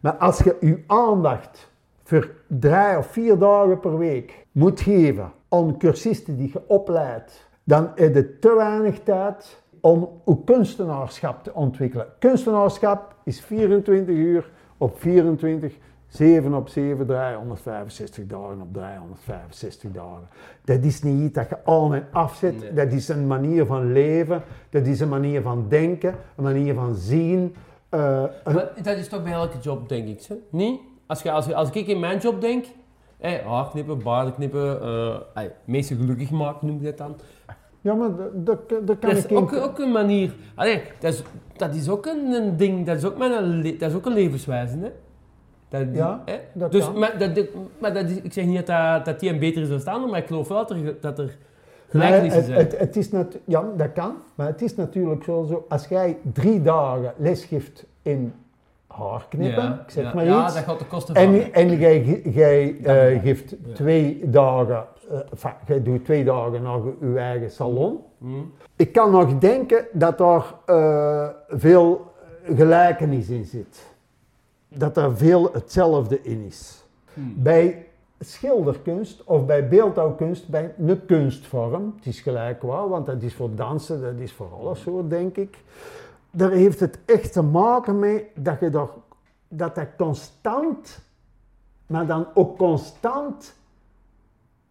B: Maar als je je aandacht voor drie of vier dagen per week moet geven aan cursisten die je opleidt, dan heb je te weinig tijd om je kunstenaarschap te ontwikkelen. Kunstenaarschap is 24 uur op 24, 7 op 7, 365 dagen op 365 dagen. Dat is niet iets dat je aan en afzet,
A: Nee.
B: dat is een manier van leven, dat is een manier van denken, een manier van zien. eh, een-
A: Maar dat is toch bij elke job, denk ik. Niet? Als, je, als, je- als ik in mijn job denk, hey, haar knippen, baarden knippen, eh hey, mensen gelukkig maken noem je dat dan.
B: Ja, maar dat, dat, kan
A: Dat is
B: ik
A: ook, ook een manier. Allee, dat, is, dat is ook een, een ding, dat is ook, mijn le- dat is ook een levenswijze. Hè? Dat,
B: Ja,
A: hè?
B: dat
A: dus,
B: kan.
A: Maar, dat, maar dat is, ik zeg niet dat, dat, die een beter is dan ander, maar ik geloof wel dat er, dat er gelijkenissen zijn.
B: het, het, het is natu- ja, dat kan, maar het is natuurlijk wel zo, als jij drie dagen les geeft in haarknippen,
A: ja,
B: ik zeg
A: ja,
B: maar
A: ja,
B: iets,
A: dat gaat de kosten van.
B: en, en jij, jij eh,
A: Ja.
B: geeft twee dagen, eh, enfin, jij doet twee dagen naar je eigen salon.
A: Hm?
B: Ik kan nog denken dat daar eh, veel gelijkenis in zit. Dat er veel hetzelfde in is.
A: Hm.
B: Bij schilderkunst of bij beeldhouwkunst, bij een kunstvorm, het is gelijk wel, want dat is voor dansen, dat is voor alles zo, denk ik. Daar heeft het echt te maken mee dat je dat, dat, dat constant, maar dan ook constant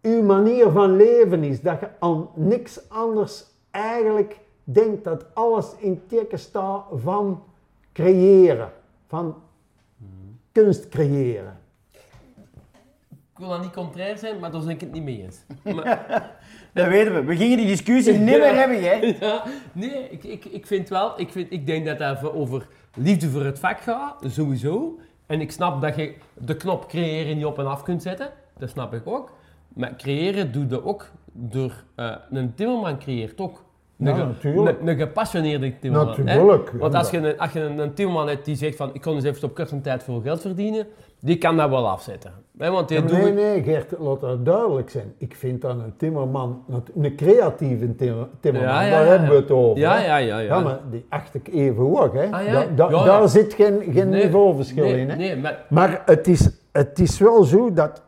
B: uw manier van leven is. Dat je aan niks anders eigenlijk denkt dat alles in teken staat van creëren, van kunst creëren.
A: Ik wil dat niet contrair zijn, maar daar ben ik het niet mee eens. Maar,
E: Dat weten we. We gingen die discussie niet meer hebben, hè?
A: ja, nee, ik, ik, ik vind wel, ik, vind, ik denk dat dat over liefde voor het vak gaat, sowieso. En ik snap dat je de knop creëren niet op en af kunt zetten, dat snap ik ook. Maar creëren doe je ook door, eh, een timmerman creëert ook. Een,
B: Ja, natuurlijk.
A: een, een gepassioneerde timmerman.
B: Natuurlijk,
A: Want als je, een, als je een, een timmerman hebt die zegt van ik kon eens even op korte tijd veel geld verdienen, die kan dat wel afzetten. Hè, want die doet
B: nee, nee, Gert, laat dat duidelijk zijn. Ik vind dat een timmerman, een creatieve timmer- timmerman,
A: Ja, ja,
B: daar hebben we het over.
A: Ja, ja, ja, ja.
B: Ja, maar die acht ik even hoog, hè.
A: Ah?
B: Da- da-. Daar zit geen, geen
A: Nee,
B: niveauverschil
A: nee,
B: in, hè.
A: Nee, maar
B: Maar het is, het is wel zo dat,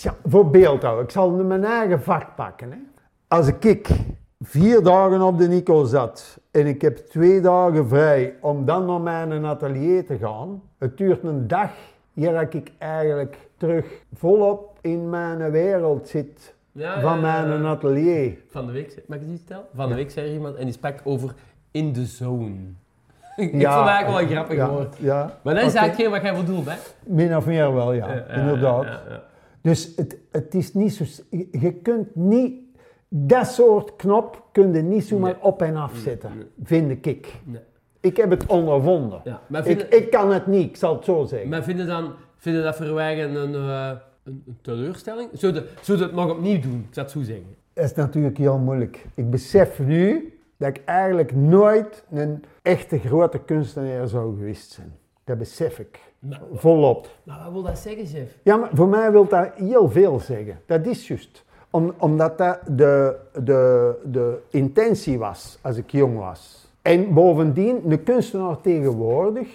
B: ja, voor beeldhouwen, ik zal mijn eigen vak pakken. Hè. Als ik vier dagen op de Nico zat en ik heb twee dagen vrij om dan naar mijn atelier te gaan, het duurt een dag eer dat ik eigenlijk terug volop in mijn wereld zit
A: Ja,
B: van
A: ja, ja,
B: mijn
A: ja.
B: atelier.
A: Van de week, mag ik vertellen? Van de week zei er iemand en die sprak over in the zone. ik vond het eigenlijk wel een grappig
B: ja,
A: woord.
B: Ja,
A: Maar dat is
B: oké.
A: eigenlijk geen wat jij bedoelt, hè?
B: Min of meer wel, ja,
A: Ja, ja,
B: inderdaad. Dus het, het is niet zo... Je kunt niet... Dat soort knop kun je niet zomaar
A: Nee.
B: op en af zetten, vind ik.
A: Nee.
B: Ik heb het ondervonden.
A: Ja, maar
B: Ik, ik kan het niet, ik zal het zo zeggen.
A: maar vinden dan vinden dat verwijgen een, eh, een, een teleurstelling? Zou je zou je het nog opnieuw doen? Ik zou het zo zeggen.
B: Dat is natuurlijk heel moeilijk. Ik besef nu dat ik eigenlijk nooit een echte grote kunstenaar zou geweest zijn. Dat besef ik.
A: Maar,
B: Volop.
A: maar wat wil dat zeggen, chef?
B: Ja, maar voor mij wil dat heel veel zeggen. Dat is juist. Om, omdat dat de, de, de intentie was als ik jong was. En bovendien, de kunstenaar tegenwoordig,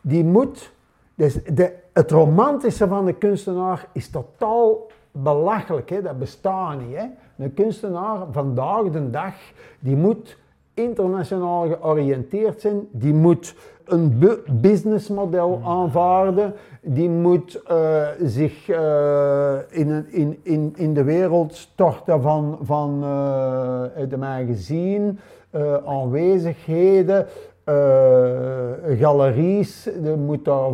B: die moet... Dus de, het romantische van de kunstenaar is totaal belachelijk. Hè? Dat bestaat niet. Hè? Een kunstenaar vandaag de dag, die moet internationaal georiënteerd zijn. Die moet een bu- businessmodel aanvaarden. Die moet eh, zich eh, in, in, in, in de wereld storten van, van eh, de magazine, aanwezigheden, galeries. Je moet daar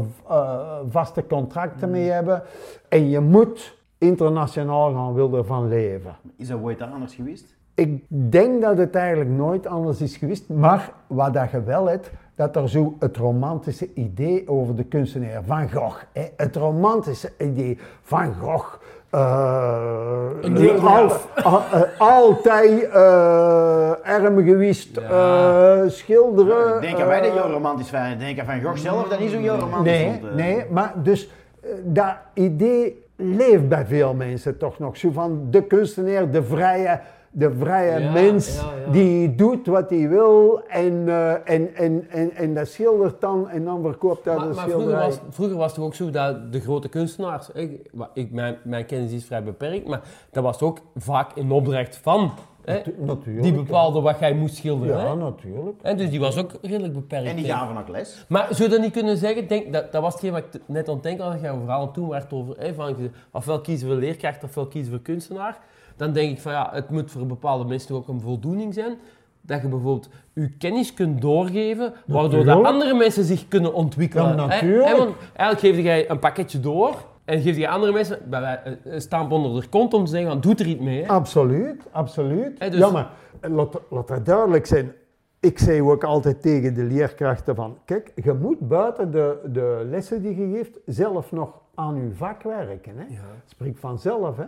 B: vaste contracten mee hebben. En je moet internationaal gaan willen van leven.
E: Is dat ooit anders geweest?
B: Ik denk dat het eigenlijk nooit anders is geweest, maar wat dat je wel hebt, dat er zo het romantische idee over de kunstenaar Van Gogh, hè, het romantische idee Van Gogh, eh,
A: deel
B: al- al- eh, altijd eh arm
A: Ja.
B: eh, schilderen.
E: Ik denk aan wij dat
B: eh,
E: heel romantisch vinden. Ik denk aan Van Gogh zelf dat niet zo heel romantisch
B: Nee,
E: vond, eh.
B: nee, maar dus eh, dat idee leeft bij veel mensen toch nog. Zo van de kunstenaar, de vrije, de vrije
A: Ja,
B: mens
A: ja, ja.
B: die doet wat hij wil en, eh, en, en, en, en dat schildert dan en dan verkoopt hij
A: Maar,
B: de
A: maar vroeger, was, vroeger was het toch ook zo dat de grote kunstenaars, ik, ik, mijn, mijn kennis is vrij beperkt, maar dat was ook vaak in opdracht van, hè,
B: natuurlijk.
A: die bepaalde wat jij moest schilderen.
B: Ja,
A: hè.
B: natuurlijk.
A: En dus die was ook redelijk beperkt.
E: En die gaven ook les.
A: Maar zou je dat niet kunnen zeggen? Denk, dat, dat was hetgeen wat ik net was, dat jij vooral toen werd over, hè, van, ofwel kiezen we leerkracht ofwel kiezen we kunstenaar. Dan denk ik van ja, het moet voor bepaalde mensen toch ook een voldoening zijn. Dat je bijvoorbeeld je kennis kunt doorgeven, waardoor dat andere mensen zich kunnen ontwikkelen.
B: Ja, natuurlijk.
A: Want eigenlijk geef jij een pakketje door en geef je andere mensen bij wij- een stamp onder de kont om te zeggen van doe er iets mee.
B: Absoluut, absoluut.
A: Dus-
B: Ja, maar eh, laat, laat dat duidelijk zijn. Ik zei ook altijd tegen de leerkrachten van, kijk, je moet buiten de, de lessen die je geeft zelf nog aan je vak werken. Hè?
A: Ja.
B: Spreek vanzelf. Hè?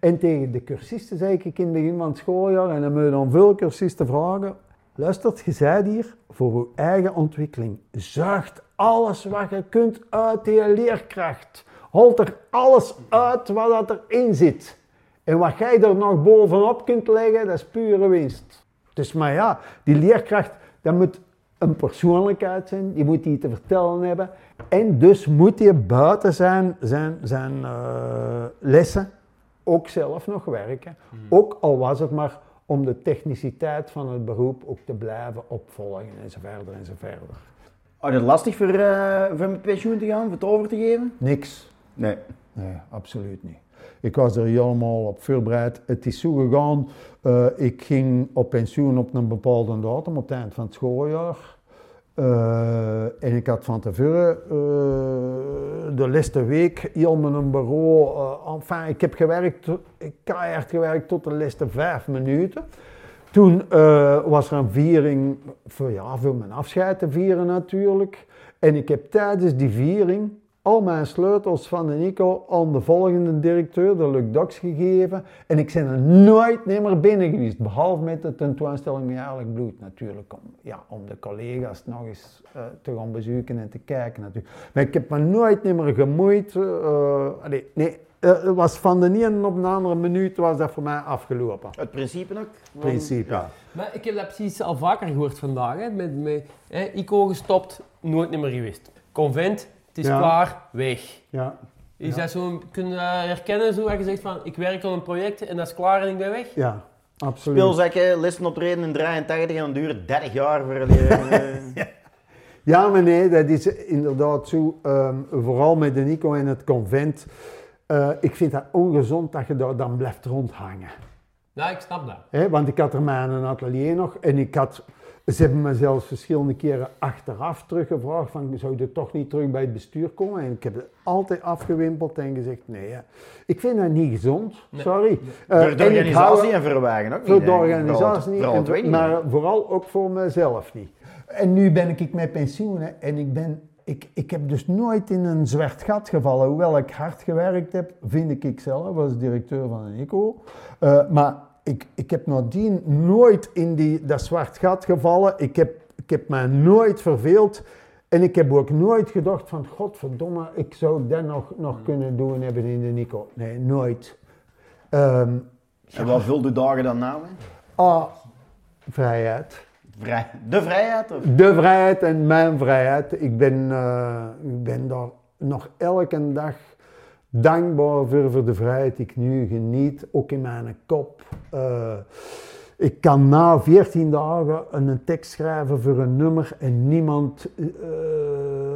B: En tegen de cursisten zei ik in het begin van het schooljaar, en dan moet je dan veel cursisten vragen, luistert, je zei hier, voor je eigen ontwikkeling, zuigt alles wat je kunt uit die leerkracht. Holt er alles uit wat dat erin zit. En wat jij er nog bovenop kunt leggen, dat is pure winst. Dus maar ja, die leerkracht, dat moet een persoonlijkheid zijn, die moet iets te vertellen hebben. En dus moet hij buiten zijn, zijn, zijn eh, lessen ook zelf nog werken. Ook al was het maar om de techniciteit van het beroep ook te blijven opvolgen en zo verder en zo verder.
E: Oh, dat lastig voor, eh, voor met pensioen te gaan, voor het over te geven?
B: Niks.
E: Nee.
B: Nee, absoluut niet. Ik was er helemaal op voorbereid. Het is zo gegaan. eh, ik ging op pensioen op een bepaalde datum, op het eind van het schooljaar. Eh, en ik had van tevoren eh, de laatste week heel een bureau. eh, enfin, ik heb gewerkt, ik keihard gewerkt tot de laatste vijf minuten. Toen was er een viering voor, ja, voor mijn afscheid te vieren natuurlijk. En ik heb tijdens die viering al mijn sleutels van de Nico aan de volgende directeur, de Luc Dox, gegeven. En ik ben er nooit meer binnen geweest. Behalve met de tentoonstelling Mijn Eigenlijk Bloed natuurlijk. Om, ja, om de collega's nog eens eh, te gaan bezoeken en te kijken natuurlijk. Maar ik heb me nooit meer gemoeid. eh, allee, nee, eh, het was van de ene op de andere minuut was dat voor mij afgelopen.
E: Het principe ook?
B: Principe.
E: Ja.
A: Maar ik heb dat precies al vaker gehoord vandaag. Hè, met, met, hè, ICO gestopt, nooit meer geweest. Convent, het is
B: Ja.
A: klaar, weg.
B: Ja.
A: Is
B: Ja.
A: dat zo kunnen we herkennen, zo wat je zegt van ik werk aan een project en dat is klaar en ik ben weg?
B: Ja, absoluut.
E: Speelzakken, lessen optreden in 83 en dan duurt 30 jaar voor eh,
B: Ja, maar nee, dat is inderdaad zo. ehm, vooral met de Nico en het convent. Eh, ik vind dat ongezond dat je daar dan blijft rondhangen.
A: Ja, ik snap dat.
B: Want ik had er maar een atelier nog en ik had... Ze hebben me zelfs verschillende keren achteraf teruggevraagd van, zou je toch niet terug bij het bestuur komen? En ik heb het altijd afgewimpeld en gezegd, nee, hè. ik vind dat niet gezond,
A: Nee.
B: sorry. Eh,
E: voor de
B: ik
E: organisatie en voor de wagen ook
B: Voor
E: niet,
B: de
E: hè.
B: organisatie niet, en maar vooral ook voor mezelf niet. En nu ben ik met pensioen hè, en ik, ben, ik, ik heb dus nooit in een zwart gat gevallen. Hoewel ik hard gewerkt heb, vind ik zelf als directeur van een ICO. Eh, maar ik, ik heb nadien nooit in die, dat zwart gat gevallen. Ik heb, ik heb mij nooit verveeld. En ik heb ook nooit gedacht van, godverdomme, ik zou dat nog, nog kunnen doen hebben in de Nico. Nee, nooit. Ehm
E: En wat vult u dagen dan na? hè?
B: ah, vrijheid.
E: Vrij. De vrijheid? Of?
B: De vrijheid en mijn vrijheid. Ik ben, eh, ik ben daar nog elke dag dankbaar voor, voor de vrijheid die ik nu geniet, ook in mijn kop. Eh, ik kan na 14 dagen een een tekst schrijven voor een nummer en niemand eh,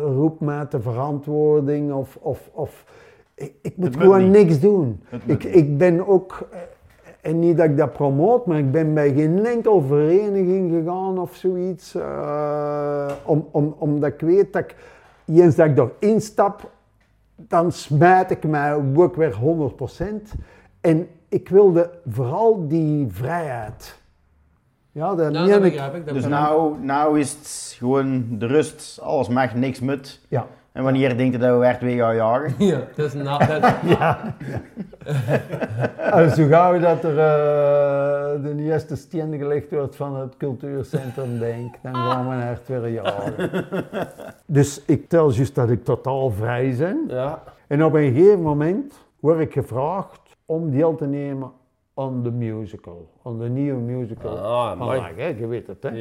B: roept mij de verantwoording of, of, of ik, ik moet gewoon
E: niet.
B: niks doen. Ik, ik ben ook, eh, en niet dat ik dat promoot, maar ik ben bij geen enkel vereniging gegaan of zoiets. eh, om, om, omdat ik weet dat ik, eens dat ik erin stap, dan smijt ik mij ook weer 100%. En ik wilde vooral die vrijheid. Ja, dat
A: Ja, dat
B: ik.
A: begrijp ik. Dat
E: Dus nou, nou is het gewoon de rust, alles mag, niks moet.
B: Ja.
E: En wanneer denkt u dat we weer twee gaan jagen?
A: Ja, dat is na, dat,
B: En zo gauw dat er eh, de eerste steen gelegd wordt van het cultuurcentrum Denk, dan gaan we echt weer jagen. Dus ik tel juist dat ik totaal vrij ben.
A: ja.
B: En op een gegeven moment word ik gevraagd om deel te nemen aan de musical, aan de nieuwe musical.
A: Ah.
B: Vandaag, hè? Je weet het, hè?
A: Ja,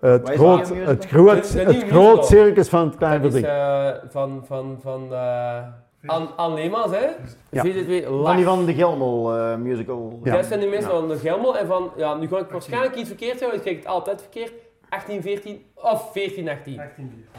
A: ja.
B: Het groot, het groot,
A: De- de
B: het groot circus van het Klein
A: Dat is
B: Verdriet.
A: eh, van, van, van eh An, hè?
B: Ja.
A: VZW
E: Van die van de Gelmel eh, musical.
B: Ja.
A: Dat zijn die mensen van de Gelmel en van, ja, nu ga ik waarschijnlijk iets verkeerd zeggen, want ik kijk het altijd verkeerd. 18, 14 of 14, 18.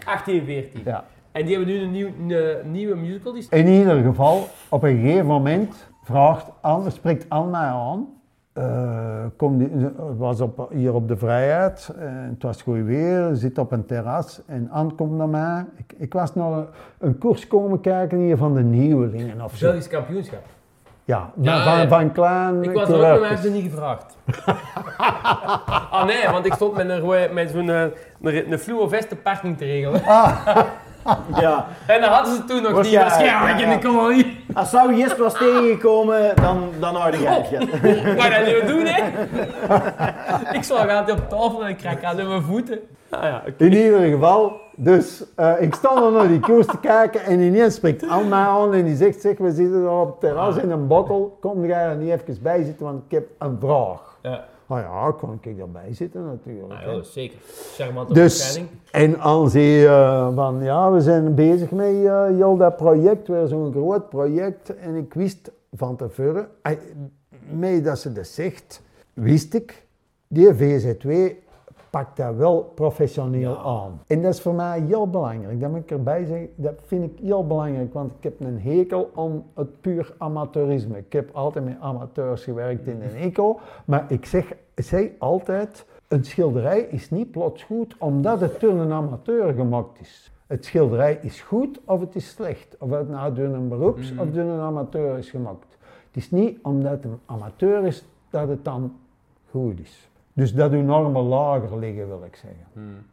A: 18, 14.
B: Ja.
A: En die hebben nu een, nieuw, een nieuwe musical. Die
B: In ieder geval, op een gegeven moment vraagt Anne, spreekt Anne mij aan. Eh, kom die, het was op, hier op de Vrijheid, en het was goed weer, zit op een terras en Anne komt naar mij. Ik, ik was naar een, een koers komen kijken hier van de nieuwelingen of zo.
A: Belgisch kampioenschap.
B: Ja,
A: Ja,
B: van,
A: ja.
B: van klein
A: Ik was er ook, maar mij hebben niet gevraagd. ah nee, want ik stond met, een, met zo'n eh, een, een fluo parking te regelen.
E: Ja.
A: En dat hadden ze toen nog
E: Was ja,
A: waarschijnlijk in de kolonie.
E: Als zou Jist was tegengekomen, dan, dan je geld gehad.
A: Wat dat niet doen, hè? ik zal gaan op tafel en ik krijg aan mijn voeten. Ah ja, oké.
B: In ieder geval, dus eh, ik sta dan naar die koers te kijken en ineens spreekt mij aan en die zegt, zeg, we zitten daar op het terras in een bottel, kom jij er niet even bij zitten, want ik heb een vraag.
A: Ja,
B: Nou ja, kon ik daarbij zitten natuurlijk. hè.
A: ja, zeker. Charmante
B: Dus,
A: verschijning.
B: en zei eh, van, ja, we zijn bezig met eh, heel dat project, weer zo'n groot project. En ik wist van tevoren, eh, mee dat ze dat zegt, wist ik, die VZW pakt dat wel professioneel aan. En dat is voor mij heel belangrijk, dat moet ik erbij zeggen, dat vind ik heel belangrijk, want ik heb een hekel aan het puur amateurisme. Ik heb altijd met amateurs gewerkt in een eco, maar ik zeg, zeg altijd, een schilderij is niet plots goed omdat het door een amateur gemaakt is. Het schilderij is goed of het is slecht. Of het nou door een beroeps of door een amateur is gemaakt. Het is niet omdat het een amateur is dat het dan goed is. Dus dat uw normen lager liggen, wil ik zeggen.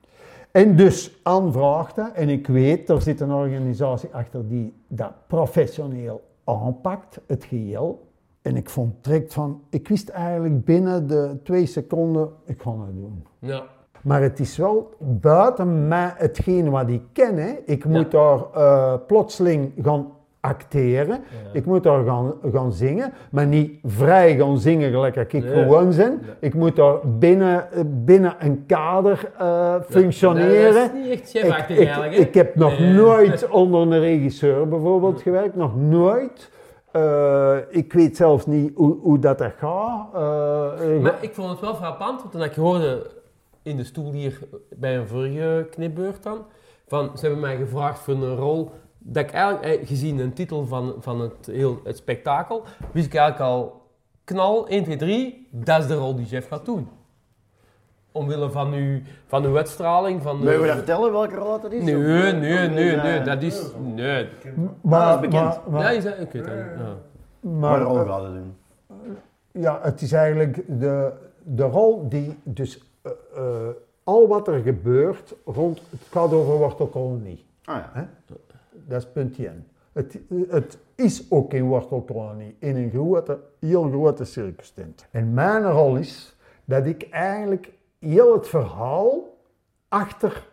B: En dus aanvraagt dat, en ik weet, er zit een organisatie achter die dat professioneel aanpakt, het geheel. En ik vond direct van, ik wist eigenlijk binnen de twee seconden, ik ga het doen.
A: Ja.
B: Maar het is wel buiten mij hetgeen wat ik ken. Hè. Ik moet daar eh, plotseling gaan acteren. Ik moet daar gaan, gaan zingen. Maar niet vrij gaan zingen gelijk ik
A: Nee.
B: gewoon ben. Ik moet daar binnen, eh, binnen een kader eh, functioneren.
A: Dat is niet echt
B: Ik,
A: eigenlijk, hè?
B: ik heb nog nooit onder een regisseur bijvoorbeeld gewerkt. Nog nooit. Eh, ik weet zelfs niet hoe, hoe dat er gaat. Eh,
A: Maar ik vond het wel frappant, want toen ik hoorde in de stoel hier bij een vorige knipbeurt dan, van ze hebben mij gevraagd voor een rol, dat ik eigenlijk, eh, gezien een titel van, van het, heel, het spektakel, wist ik eigenlijk al, knal, 1, 2, 3, dat is de rol die Jeff gaat doen. Omwille van uw, van uw uitstraling, van... de-
E: Wil je dat vertellen welke rol dat is?
A: Nee, nee, nee, nee,
E: is,
A: dat is... Nee.
B: maar,
E: dat is bekend.
B: maar- maar-
A: Ja, ik weet niet, ja.
E: Wat
B: maar-
E: rol gaat het doen?
B: Ja, het is eigenlijk de, de rol die dus eh, eh, al wat er gebeurt rond, het gaat over wortelkolonie.
E: Ah ja.
B: Dat is punt 1. Het, het is ook in wortelkolonie, in een grote, heel grote circus tent. En mijn rol is dat ik eigenlijk heel het verhaal achter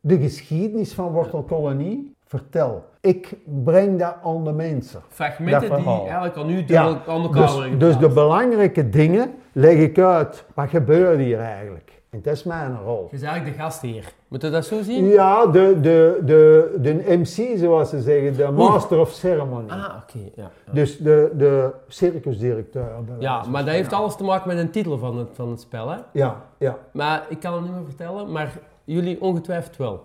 B: de geschiedenis van wortelkolonie vertel. Ik breng dat aan de mensen.
A: Fragmenten die eigenlijk aan u
B: Ja,
A: aan elkaar
B: dus, dus de belangrijke dingen leg ik uit. Wat gebeurt hier eigenlijk? En dat is mijn rol.
A: Je bent eigenlijk de gastheer. Moet je dat zo zien?
B: Ja, de, de, de, de MC, zoals ze zeggen, de Master of Ceremony.
A: Ah, oké. ja. Ja.
B: Dus de, de circusdirecteur.
A: ja, maar dat heeft alles te maken met een titel van het, van het spel, hè?
B: Ja, ja.
A: Maar ik kan het niet meer vertellen, maar jullie ongetwijfeld wel.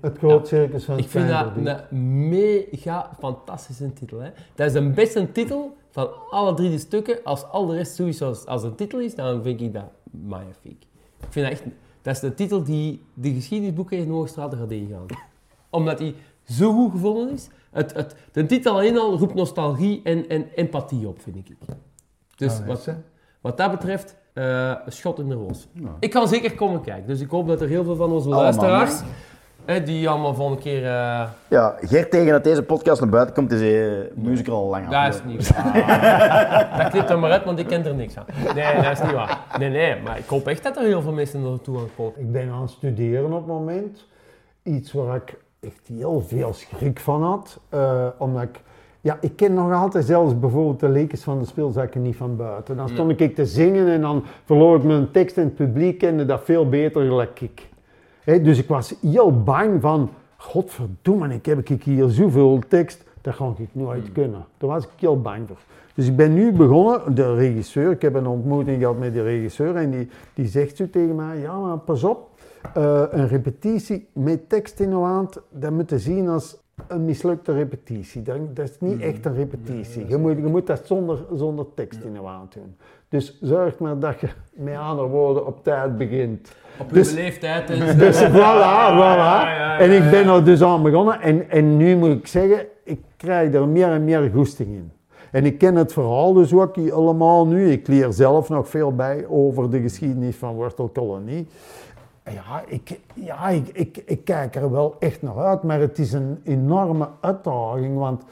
B: Het groot circus van
A: Ik vind dat een mega fantastische titel. Hè? Dat is de beste titel van alle drie de stukken. Als al de rest sowieso als, als een titel is, dan vind ik dat magnifiek. Ik vind dat echt... Dat is de titel die de geschiedenisboeken in Hoogstraat gaat ingaan. Omdat die zo goed gevonden is. Het, het, de titel alleen al roept nostalgie en, en empathie op, vind ik. Dus
B: Ah,
A: wat, dat betreft, eh, schot in de roos. Ik ga zeker komen kijken. Dus ik hoop dat er heel veel van onze
E: Allemaal,
A: luisteraars... hè, die allemaal volgende keer... eh,
E: Ja, Gert tegen dat deze podcast naar buiten komt, is de musical al lang
A: Dat is niet waar. dat knipt er maar uit, want ik ken er niks aan. Nee, dat is niet waar. Nee, nee, maar ik hoop echt dat er heel veel mensen naartoe gaan komen.
B: Ik ben aan het studeren op het moment. Iets waar ik echt heel veel schrik van had. eh, omdat ik... Ja, ik ken nog altijd zelfs bijvoorbeeld de lekens van de speelzakken niet van buiten. Dan stond ik te zingen en dan verloor ik mijn tekst en het publiek kende dat veel beter gelijk ik. Dus ik was heel bang van, godverdomme, ik heb ik hier zoveel tekst, dat ga ik nooit kunnen. Daar was ik heel bang voor. Dus ik ben nu begonnen, de regisseur, ik heb een ontmoeting gehad met de regisseur en die, die zegt zo tegen mij, ja maar pas op, eh, een repetitie met tekst in de hand, dat moet je zien als een mislukte repetitie. Dat, dat is niet echt een repetitie. Je moet, je moet dat zonder, zonder tekst in de hand doen. Dus zorg maar dat je met andere woorden op tijd begint.
A: Op
B: Dus-
A: uw leeftijd. En
B: Dus voilà, voilà. En ik ben er dus aan begonnen. En, en nu moet ik zeggen, ik krijg er meer en meer goesting in. En ik ken het verhaal dus ook allemaal nu. Ik leer zelf nog veel bij over de geschiedenis van wortelkolonie. Ja, ik, ja ik, ik, ik kijk er wel echt naar uit, maar het is een enorme uitdaging. Want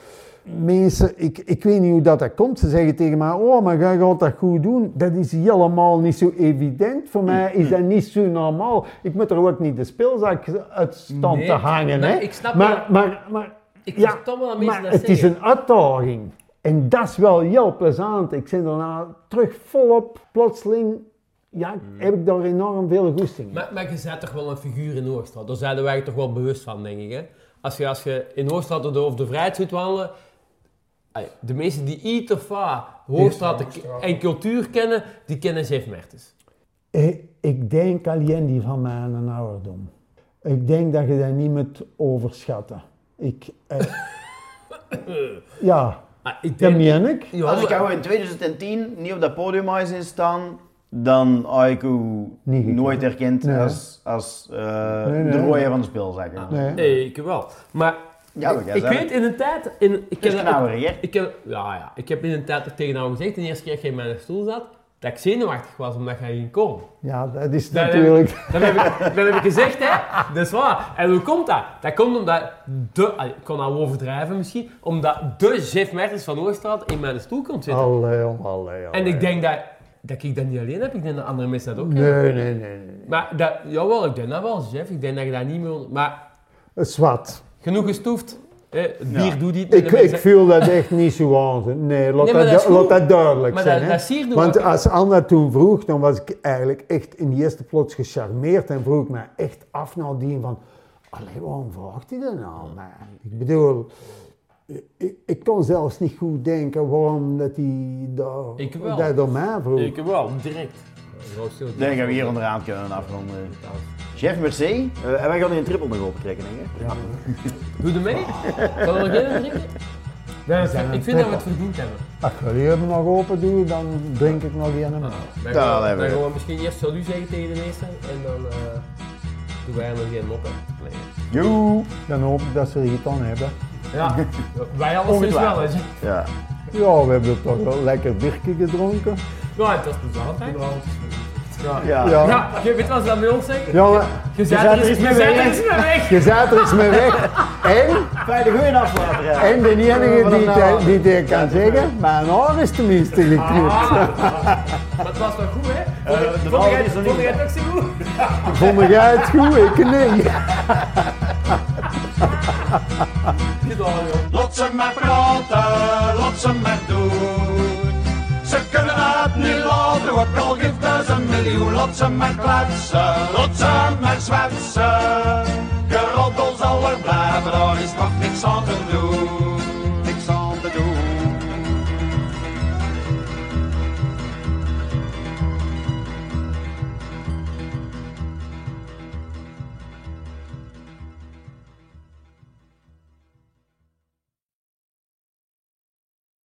B: mensen, ik, ik weet niet hoe dat, dat komt. Ze zeggen tegen mij, oh, maar jij gaat dat goed doen. Dat is helemaal niet zo evident. Voor mij is dat niet zo normaal. Ik moet er ook niet de speelzak uit stand
A: Nee,
B: te hangen.
A: nee,
B: hè.
A: ik snap
B: maar, maar, maar,
A: Ik
B: ja,
A: versta wel
B: maar
A: dat
B: het is een uitdaging. En dat is wel heel plezant. Ik zit daarna terug volop, plotseling, ja, heb ik daar enorm veel goesting in.
A: Maar, maar je bent toch wel een figuur in Hoogstraat. Daar zijn wij toch wel bewust van, denk ik. Hè? Als, je, als je in Hoogstraat door de, de vrijheid zit wandelen... De mensen die iets of wat Hoogstraat en cultuur kennen, die kennen Jeff Mertens.
B: Ik, ik denk alleen die van mij een ouderdom. Ik denk dat je dat niet moet overschatten. Ik, eh, ja,
A: Ah, ik
B: dat meen ik.
A: ja,
E: Als ik jou in 2010 niet op dat podium had zien staan, dan had ik u
B: Niet
E: nooit herkend
B: Nee.
E: als, als eh,
B: Nee, nee.
E: de rooie van de speelzakken.
B: Nee.
A: Nee, ik wel. Maar
E: Ja,
A: ik, ik weet in een tijd... In, ik
E: hè?
A: Ik heb, ja, ja, ik heb in een tijd er tegen jou gezegd, de eerste keer dat je in mijn stoel zat, dat ik zenuwachtig was omdat jij ging komen.
B: Ja, dat is
A: Dat
B: natuurlijk...
A: Heb, dat, heb ik, dat heb ik gezegd, hè. Dat is waar. En hoe komt dat? Dat komt omdat de... Ik kon nou overdrijven misschien. Omdat de Jeff Mertens van Oorstraat in mijn stoel komt zitten.
B: Allee, allee, allee.
A: En ik denk dat, dat ik dat niet alleen heb. Ik denk dat andere mensen dat ook
B: Nee,
A: hebben.
B: nee, nee. nee.
A: Maar dat, jawel, ik denk dat wel, Jeff. Ik denk dat je dat niet meer... Maar
B: Het is wat.
A: Genoeg gestoefd. Hè. Het bier
E: Ja.
A: doet niet.
B: Ik, ik voel dat echt niet zo aan. Nee, laat,
A: Nee,
B: dat,
A: dat is
B: du- laat dat duidelijk
A: Maar
B: zijn.
A: dat-
B: hè. Want als Anna toen vroeg, dan was ik eigenlijk echt in de eerste plots gecharmeerd en vroeg ik me echt af nadien van, allee, waarom vraagt hij dat nou? Maar ik bedoel, ik, ik kon zelfs niet goed denken waarom dat hij daar,
A: Ik wel.
B: dat door mij vroeg.
A: Ik wel, direct.
E: Ik denk dat we hier onderaan kunnen afronden. Chef Mercé, eh, en wij gaan die een triple nog opentrekken, denk ik.
A: Doe er mee. Zal er nog één drinken?
B: Zijn
A: Ik vind dat we het verdiend hebben.
B: Als jullie hem nog open doen, dan drink ik nog.
A: Dan
E: Ja,
A: gaan,
E: dat
A: dan
E: hebben we.
A: gaan we misschien eerst salut zeggen tegen de meesten en dan eh doen wij er nog geen mop in. Nee.
E: Joe!
B: Dan hoop ik dat ze er iets aan hebben.
A: Ja, wij alleszins wel eens.
E: Ja.
B: Ja, we hebben toch wel lekker biertje gedronken.
A: Ja, dat is plezant hè. Ja.
E: Ja.
B: Ja.
A: Je weet wat ze dat bij ons zeggen?
B: Ja, maar
A: Je zet er eens mee weg. Je zet er eens mee weg.
B: je zet er eens mee weg. En,
E: Fijne goeie afsluiter, ja.
B: en de enige die,
E: naam.
B: die het kan zeggen, mijn haar is tenminste geknipt.
A: Ah, het was toch goed hè?
E: Eh, de
A: Vond jij het ook zo goed?
B: Vond jij het goed? Ik niet.
C: Lot ze maar praten, lot ze maar doen. Ze kunnen het niet laten, wat al geeft een miljoen. lotsen met kletsen, met zwetsen. Geroddel zal er blijven, daar is nog niks aan te doen.